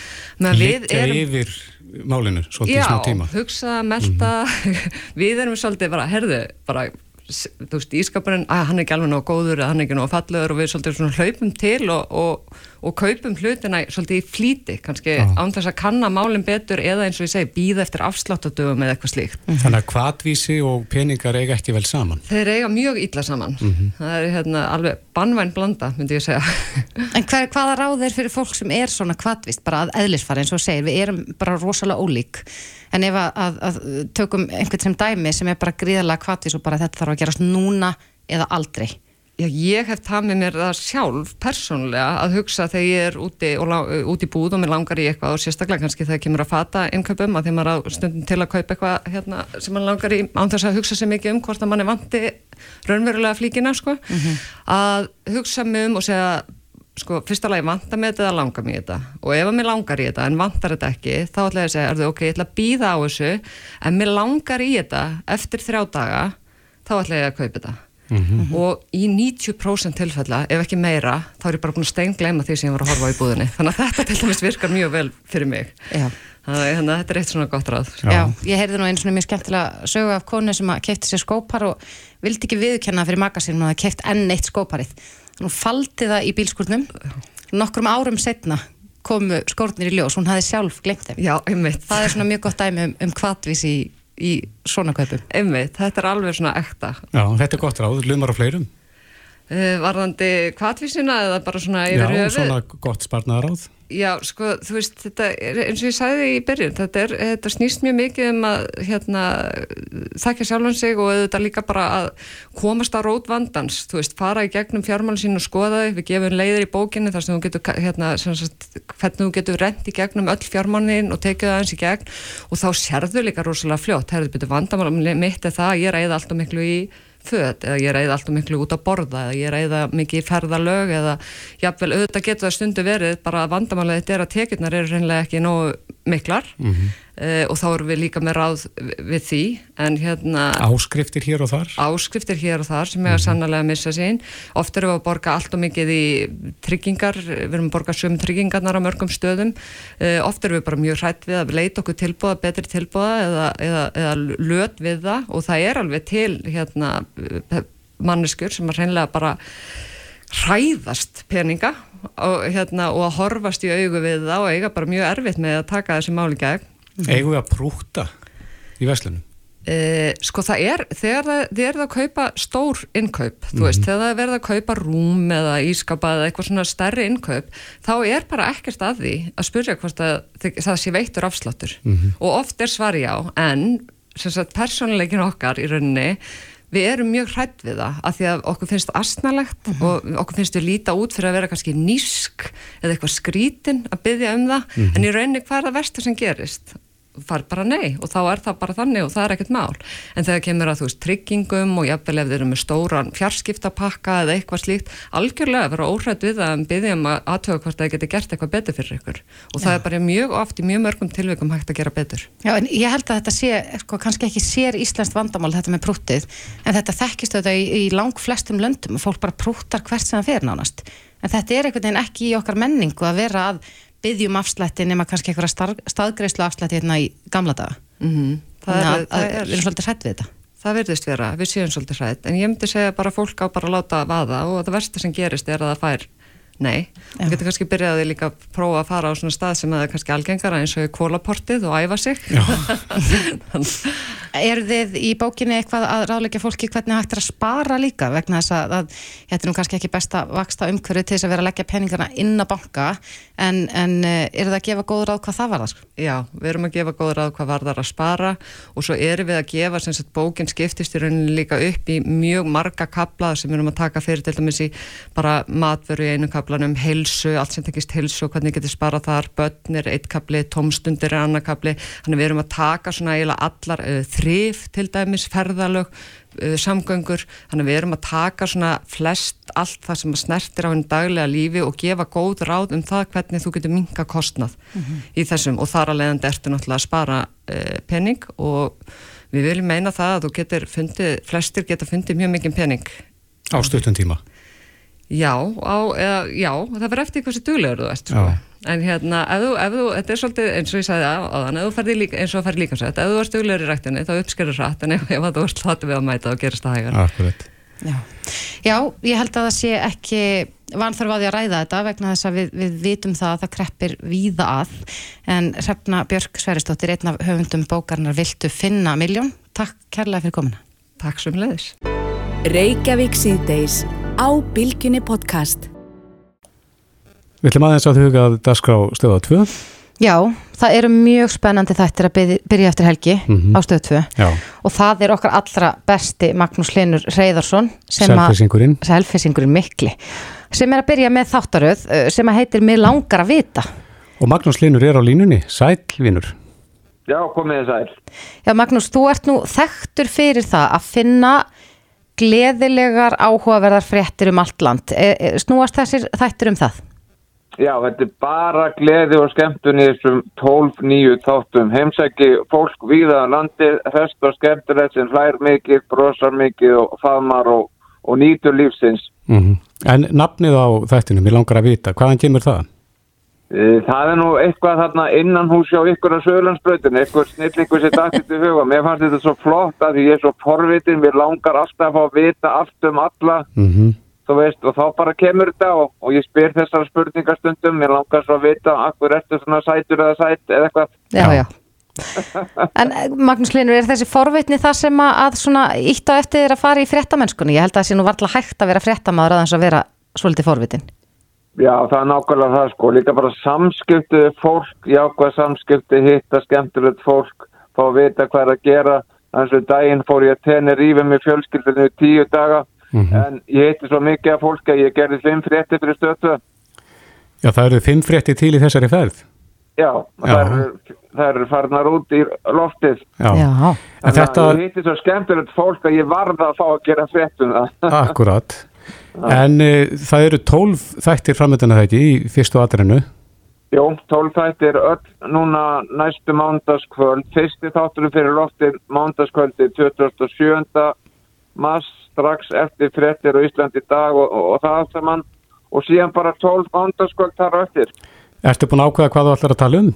yfir málinu svolítið Já, smá tíma. hugsa, melda mm -hmm. [LAUGHS] við erum svolítið bara, herðu, bara þú veist, ískapurinn, að hann er ekki alveg nóg góður eða hann er ekki nóg fallegur og við svolítið svona hlaupum til og, og, og kaupum hlutina svolítið í flíti, kannski Já. án þess að kanna málinn betur eða eins og ég segi býða eftir afsláttadöfum eða eitthvað slíkt. Þannig að kvatvísi og peningar eiga ekki vel saman. Þeir eiga mjög illa saman. Það er hérna alveg bannvæn blanda myndi ég segja. En hver, hvaða ráð er fyrir fólk sem er svona kvatvist bara að eðlisfara eins og segir, við erum bara rosalega ólík. En ef að, að, að tökum einhvern sem dæmi sem er bara gríðarlega kvatvist og bara þetta þarf að gerast núna eða aldrei Já, ég hef það með mér það sjálf persónulega að hugsa þegar ég er úti, og, lá- úti í búð og mér langar í eitthvað og sérstaklega kannski þegar kemur að fata innkaupum að þegar maður á stundum til að kaupa eitthvað hérna, sem maður langar í án þess að hugsa sér mikið um hvort að mann er vanti raunverulega flíkina sko, að hugsa mig um og segja sko, fyrsta lagi vantar mig þetta eða langar mig þetta? Og ef að mér langar í þetta en vantar þetta ekki þá ætla ég að segja, er þau ok, ég ætla að býða á þessu en mér langar í þetta eftir þrjá daga þá ætla ég að kaupa þetta og í 90% tilfella, ef ekki meira þá er ég bara búin að steingleima því sem ég var að horfa á í búðinni þannig að þetta til dæmis virkar mjög vel fyrir mig Já. þannig að hérna, þetta er eitt svona gott ráð Já. ég heyrði nú einu svona mjög skemmtilega sögu af konu sem að kefti sér skópar og vildi ekki viðkenna fyrir magasínum að það keft enn eitt skóparið. Nú faldi það í bílskurnum, nokkrum árum setna komu skórnir í ljós, hún hafði sjálf glemt þeim. Já, einmitt, Það er svona mjög gott dæmi um, um í, svona kaupum. einmitt, þetta er alveg svona ekta Já, þetta er gott ráð, lumar á fleirum. uh, Varðandi kvatvísina eða bara svona Já, yfir höfuð svona gott sparnaðaráð. Já, sko, þú veist, þetta er eins og ég sagði í byrjun, þetta, er, þetta snýst mjög mikið um að hérna, þakka sjálfan sig og þetta líka bara að komast á rót vandans, þú veist, fara í gegnum fjármálinn sín og skoða þau, við gefum leiðir í bókinni þar sem þú getur, hérna, sem sagt, hvernig þú getur rent í gegnum öll fjármálinn og tekið það eins í gegn. Og þá sérðu líka rosalega fljótt, herðu betur vandamál mitt er það, að ég reyða alltaf miklu í föt eða ég reyða alltaf miklu út að borða eða ég reyða mikið ferðalög eða jafnvel auðvitað getur það stundu verið bara að vandamálið þetta er að tekjurnar eru reynilega ekki nógu miklar Mhm. Uh, og þá erum við líka með ráð við því en hérna Áskriftir hér og þar. áskriftir hér og þar sem er sannlega að missa sín. Oft erum við að borga allt og mikið í tryggingar, við erum að borga söm tryggingarnar á mörgum stöðum. Uh, oft erum við bara mjög hrætt við að leita okkur tilbúða betri tilbúða eða, eða, eða löt við það. Og það er alveg til hérna manneskur sem að reynlega bara hræðast peninga og, hérna, og að horfast í augu við það og eiga bara mjög erfitt með að taka þessi máli gegn Eigum við að prúta í verslunum? Uh, sko það er, þegar það, þið eruð að kaupa stór innkaup, þú veist, þegar það er verið að kaupa rúm eða ískapa eða eitthvað svona stærri innkaup, þá er bara ekkert að því að spurja hvort að það sé veittur afsláttur. Og oft er svari já, en sem sagt persónuleikin okkar í rauninni við erum mjög hrætt við það af því að okkur finnst astnalegt og okkur finnst við líta út fyrir að vera kannski nísk eða eitthvað skrítin að byggja um það. En í rauninni hvað er það versta sem gerist far bara nei og þá er það bara þannig og það er ekkert mál. En þegar kemur að þú veist tryggingum og jafnvel ef þeir eru með stóran fjarskiptapakka eða eitthvað slíkt algjörlega vera óhrætt við en byggja um að aðtöga hvort það geti gert eitthvað betur fyrir ykkur. Og það er bara mjög oft í mjög mörgum tilvikum hægt að gera betur. Já, en ég held að þetta sé, sko, kannski ekki sér íslenskt vandamál þetta með prúttið, en þetta þekkist þetta í, í lang flestum löndum og fólk bara prúttar hvert sem það fer nánast. En þetta er einhvern veginn ekki í okkar menningu að vera að byggjum afslætti nema kannski einhverja staðgreislu afslætti hérna í gamla daga. mm það, Þannig er, að, að við er, erum svolítið hrætt við þetta. það verðist vera, við séum svolítið hrætt en ég myndi segja bara fólk á bara að láta vaða og það versta sem gerist er að það fær nei, og getur kannski byrjaði líka að prófa að fara á svona stað sem það er kannski algengara eins og í kólaportið og æfa sig. [LAUGHS] Er þið í bókinni eitthvað að ráðleggja fólki hvernig hægt er að spara líka vegna þess að, að þetta er nú kannski ekki besta vaksta umhverju til þess að vera að leggja peningarna inn á banka en, en eh, eru það að gefa góð ráð hvað það var það? Já, við erum að gefa góð ráð hvað varðar að spara og svo erum við að gefa sem sagt bókin skiptist í rauninni líka upp í mjög marga kapla sem við erum að taka fyrir til dæmis í bara matvöru í einu kaplanum, heilsu, allt sem tekist heilsu og hvernig getur sparað þar, börn er eitt kapli, tómstundir er annar kapli, þannig við erum að taka svona eiginlega allar uh, þrif til dæmis, ferðalög, uh, samgöngur, þannig við erum að taka svona flest allt það sem snertir á henni daglega lífi og gefa góð ráð um það hvernig þú getur minka kostnað í þessum. Og þar að leiðandi ertu náttúrulega að spara uh, pening og við viljum meina það að þú getur fundið, flestir geta fundið mjög mikið pening Á stuttum tíma. Já, á, eða, já, það verður eftir hversu duglegur þú ert, sko. En hérna, ef þú, ef þú, þetta er svolítið eins og ég sagði á, áðan, ef þú ferði líka, eins og að ferði líka sett, ef þú ert duglegur í rættinni, þá uppskerur rætt, en ef, ef þú ert hlattu við að mæta og gerist það hægar. Akkurat. Já. Já, ég held að það sé ekki því að ræða þetta vegna þess að við, við vitum það að það kreppir víða að en Hrefna Björk Sveristóttir, einn af höfundum bókarnar Viltu finna miljón. Takk kærlega fyrir komuna. Takk sem leiðis. Reykjavík síðdeis á Bilginni podcast. Við ætlum aðeins að huga að dagskrá stöða 2. Já, það eru mjög spennandi þættir að byrja, eftir helgi Mhm. á stöðu 2 Já, og það er okkar allra besti Magnús Linur Reyðarsson sem að selfisingurinn. selfisingurinn mikli sem er að byrja með þáttaröð sem að heitir Mér langar að vita Og Magnús Linur er á línunni, sælvinur. Já, komið þið sæl. Já Magnús, þú ert nú þekktur fyrir það að finna gleðilegar áhugaverðar fréttir um allt land e, e, snúast þessir þættir um það? Já, þetta er bara gleði og skemmtun í þessum 12-9 þáttum. Heimsæki fólk víða á landi, hest og skemmtilegt sem hlær mikið, brosar mikið og faðmar og, og nýtur lífsins. Mm En nafnið á þættinum, ég langar að vita, hvaðan kemur það? E, Það er nú eitthvað þarna innan hús hjá ykkur á Söðlandsbröðinu, eitthvað snillingur sér dættið til huga. Mér fannst þetta svo flott að því ég er svo forvitin, mér langar alltaf að fá að vita allt um alla, Mm þú veist, og þá bara kemur þetta og, og ég spyr þessar spurningastundum, mér langar svo að vita akkur ertu svona sætur eða sæt eða eitthvað. Já, já. En eh, Magnús Linur, er þessi forvitni það sem að, að svona ítt á eftir þér að fara í fréttamennskunni? Ég held að það sé nú varla hægt að vera fréttamaður aðeins að vera svolítið forvitin. Já, það er nákvæmlega það sko, líka bara samskipti við fólk, jákvæð samskipti, hitta skemmtilegt fólk, fá að vita hvað er að gera. Þannig að daginn fór ég að tenni rífið með fjölskyldinu í tíu daga, en ég hitti svo mikið af fólk að ég gerði fimm frétti fyrir stötu. Já, það eru fimm frétti til í þessari ferð. Já, Já. það eru, eru farnar út í loftið. Já. Já. En þetta, ég hitti svo skemmtilegt fólk að ég varða að fá að gera fréttum það. En uh, það eru tólf þættir framöndina þetta í fyrstu aðrennu. Jó, tólfættir öll núna næstu mándaskvöld, fyrsti þátturinn fyrir loftið mándaskvöldi 27. mars strax eftir frettir á Íslandi dag og, og, og það allt saman og síðan bara tólf mándaskvöld þar á eftir. Ertu búin að ákveða hvað þú ætlar að tala um?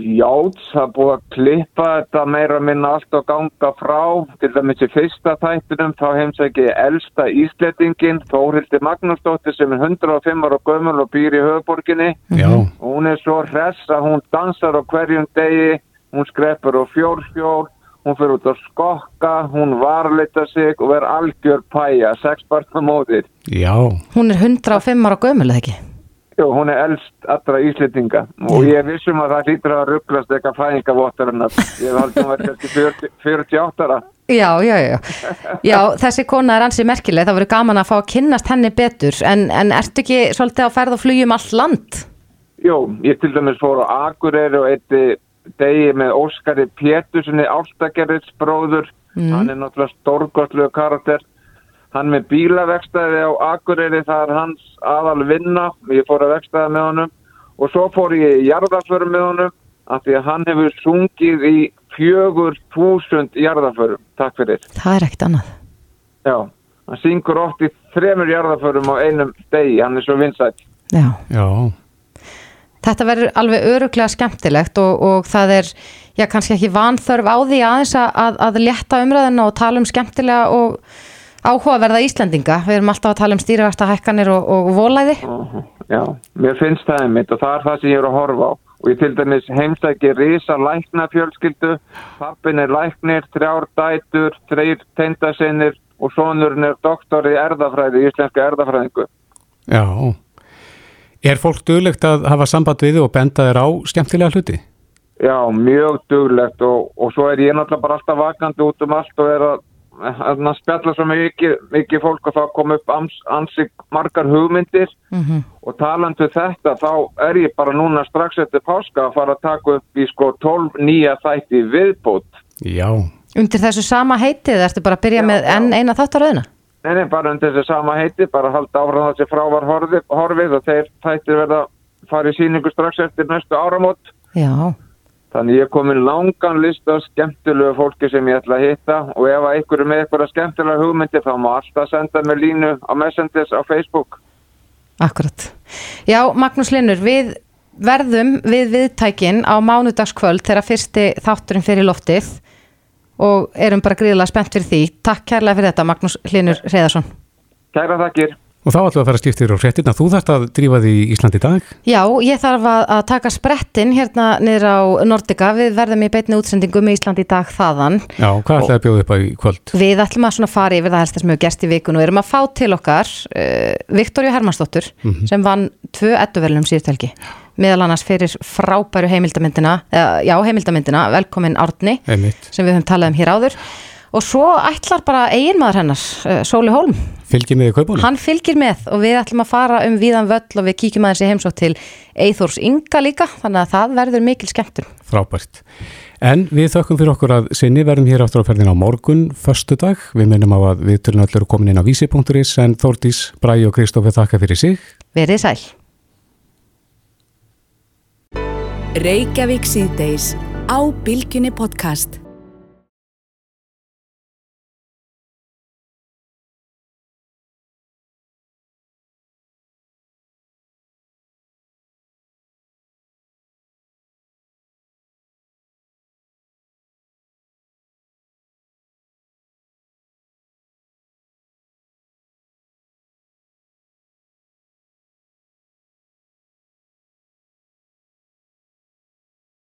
Já, það er búið að klippa þetta meira minna allt og ganga frá. Til dæmis í fyrsta þættinum þá heimsæki ég elsta Ísletingin, Þórildi Magnúsdóttir sem er 105 ára gömul og býr í höfuborginni. Já. Og hún er svo hress að hún dansar á hverjum degi, hún skreppur á fjórfjór, hún fyrir út að skokka, hún varleita sig og verður algjör pæja, sex barna móðir. Já. Hún er 105 ára gömul, eða ekki? Jú, hún er elst allra Íslitinga og ég er vissum að það hlýtur að rugglast eitthvað fæðingavottar en að ég haldum að vera kannski 40 48 ára. Já, já, já. Já, þessi kona er ansið merkileg, það verður gaman að fá að kynnast henni betur, en, en ertu ekki svolítið á ferð og flugjum allt land? Jú, ég til dæmis fór á Akureyri og eitti degi með Óskari Péturssoni, Áltagerðis bróður, hann er náttúrulega stórgóttluðu karakter. Hann með bílavekstaði á Akureyri, það er hans aðal vinna, ég fór að vekstaði með honum og svo fór ég í jarðaförum með honum af því að hann hefur sungið í fjögur þúsund jarðaförum, takk fyrir. Það er ekkert annað. Já, hann syngur oft í þremur jarðaförum á einum degi, hann er svo vinsætt. Já. Já. Þetta verður alveg öruglega skemmtilegt og, og það er, já, kannski ekki vanþörf á því aðeins að, að, að létta umræðina og tala um skemmtilega og áhugaverða Íslendinga. Við erum alltaf að tala um stýrivægsta hækkanir og, og volæði. Já, mér finnst það einmitt og það er það sem ég er að horfa á. Og ég til dæmis heimsæki risa lækna fjölskyldu, pappin er læknir, þrjár dætur, þreir teindasinir og sonurinn er doktor í erðafræði, íslenska erðafræðingu. Já. Er fólk duglegt að hafa samband við og benda þér á skemmtilega hluti? Já, mjög duglegt og, og svo er ég náttúrulega bara alltaf vakandi út um allt og er að, að, spjalla svo mikið, mikið fólk og þá kom upp ans, ansik margar hugmyndir og talandu þetta þá er ég bara núna strax eftir páska að fara að taka upp í sko 12 nýja þætti viðbót. Já. Undir þessu sama heitið, ertu bara að byrja með enn eina þáttaröðina? Nei, nei, bara undir þessi sama heiti, bara halda áfram það sem frá var horfið, horfið og þeir þættir verða að fara í síningu strax eftir næstu áramót. Já. Þannig ég er komin langan list af skemmtilegu fólki sem ég ætla að hitta og ef er með eitthvað skemmtilega hugmyndir þá má alltaf senda mér línu á Messengers á Facebook. Akkurat. Já, Magnús Linnur, við verðum við viðtækin á mánudagskvöld þegar fyrsti þátturinn fyrir loftið og erum bara gríðilega spennt fyrir því. Takk kærlega fyrir þetta, Magnús Linnur Reyðarsson. Kæra þakkir. Og þá ætlum við að fara að skipta þér á fréttina. Þú þarft að drífa því í Ísland í dag. Já, ég þarf að, að taka sprettin hérna niður á Nordica. Við verðum í beitni útsendingu með Ísland í dag þaðan. Já, hvað ætlaði að bjóða upp á í kvöld? Við ætlum að fara yfir það helst sem við gerst í vikun og erum að fá til okkar uh, Viktoria Hermannsdóttur Mhm. sem vann tvö edduverlum síðust helgi. Meðal annars fyrir frábæru heimildamyndina, uh, já heimildamyndina, velkomin Árni Einmitt. sem við höfum talað um hér áður. Og svo ætlar bara eiginmaður hennar, uh, Sóli Hólm. Fylgir með í kaupunum? Hann fylgir með og við ætlum að fara um víðan völl og við kíkjum aðeins í heimsótt til Eithórs Inga líka, þannig að það verður mikil skemmtun. Frábært. En við þökkum fyrir okkur að sinni verðum hér áttur á ferðin á morgun, förstu dag. Við minnum á að við tölum allir komin inn á vísi.is en Þórdís, Bræi og Kristófi þakka fyrir sig. Verið sæl. Reykjavík síðdeis á Bilginni podcast.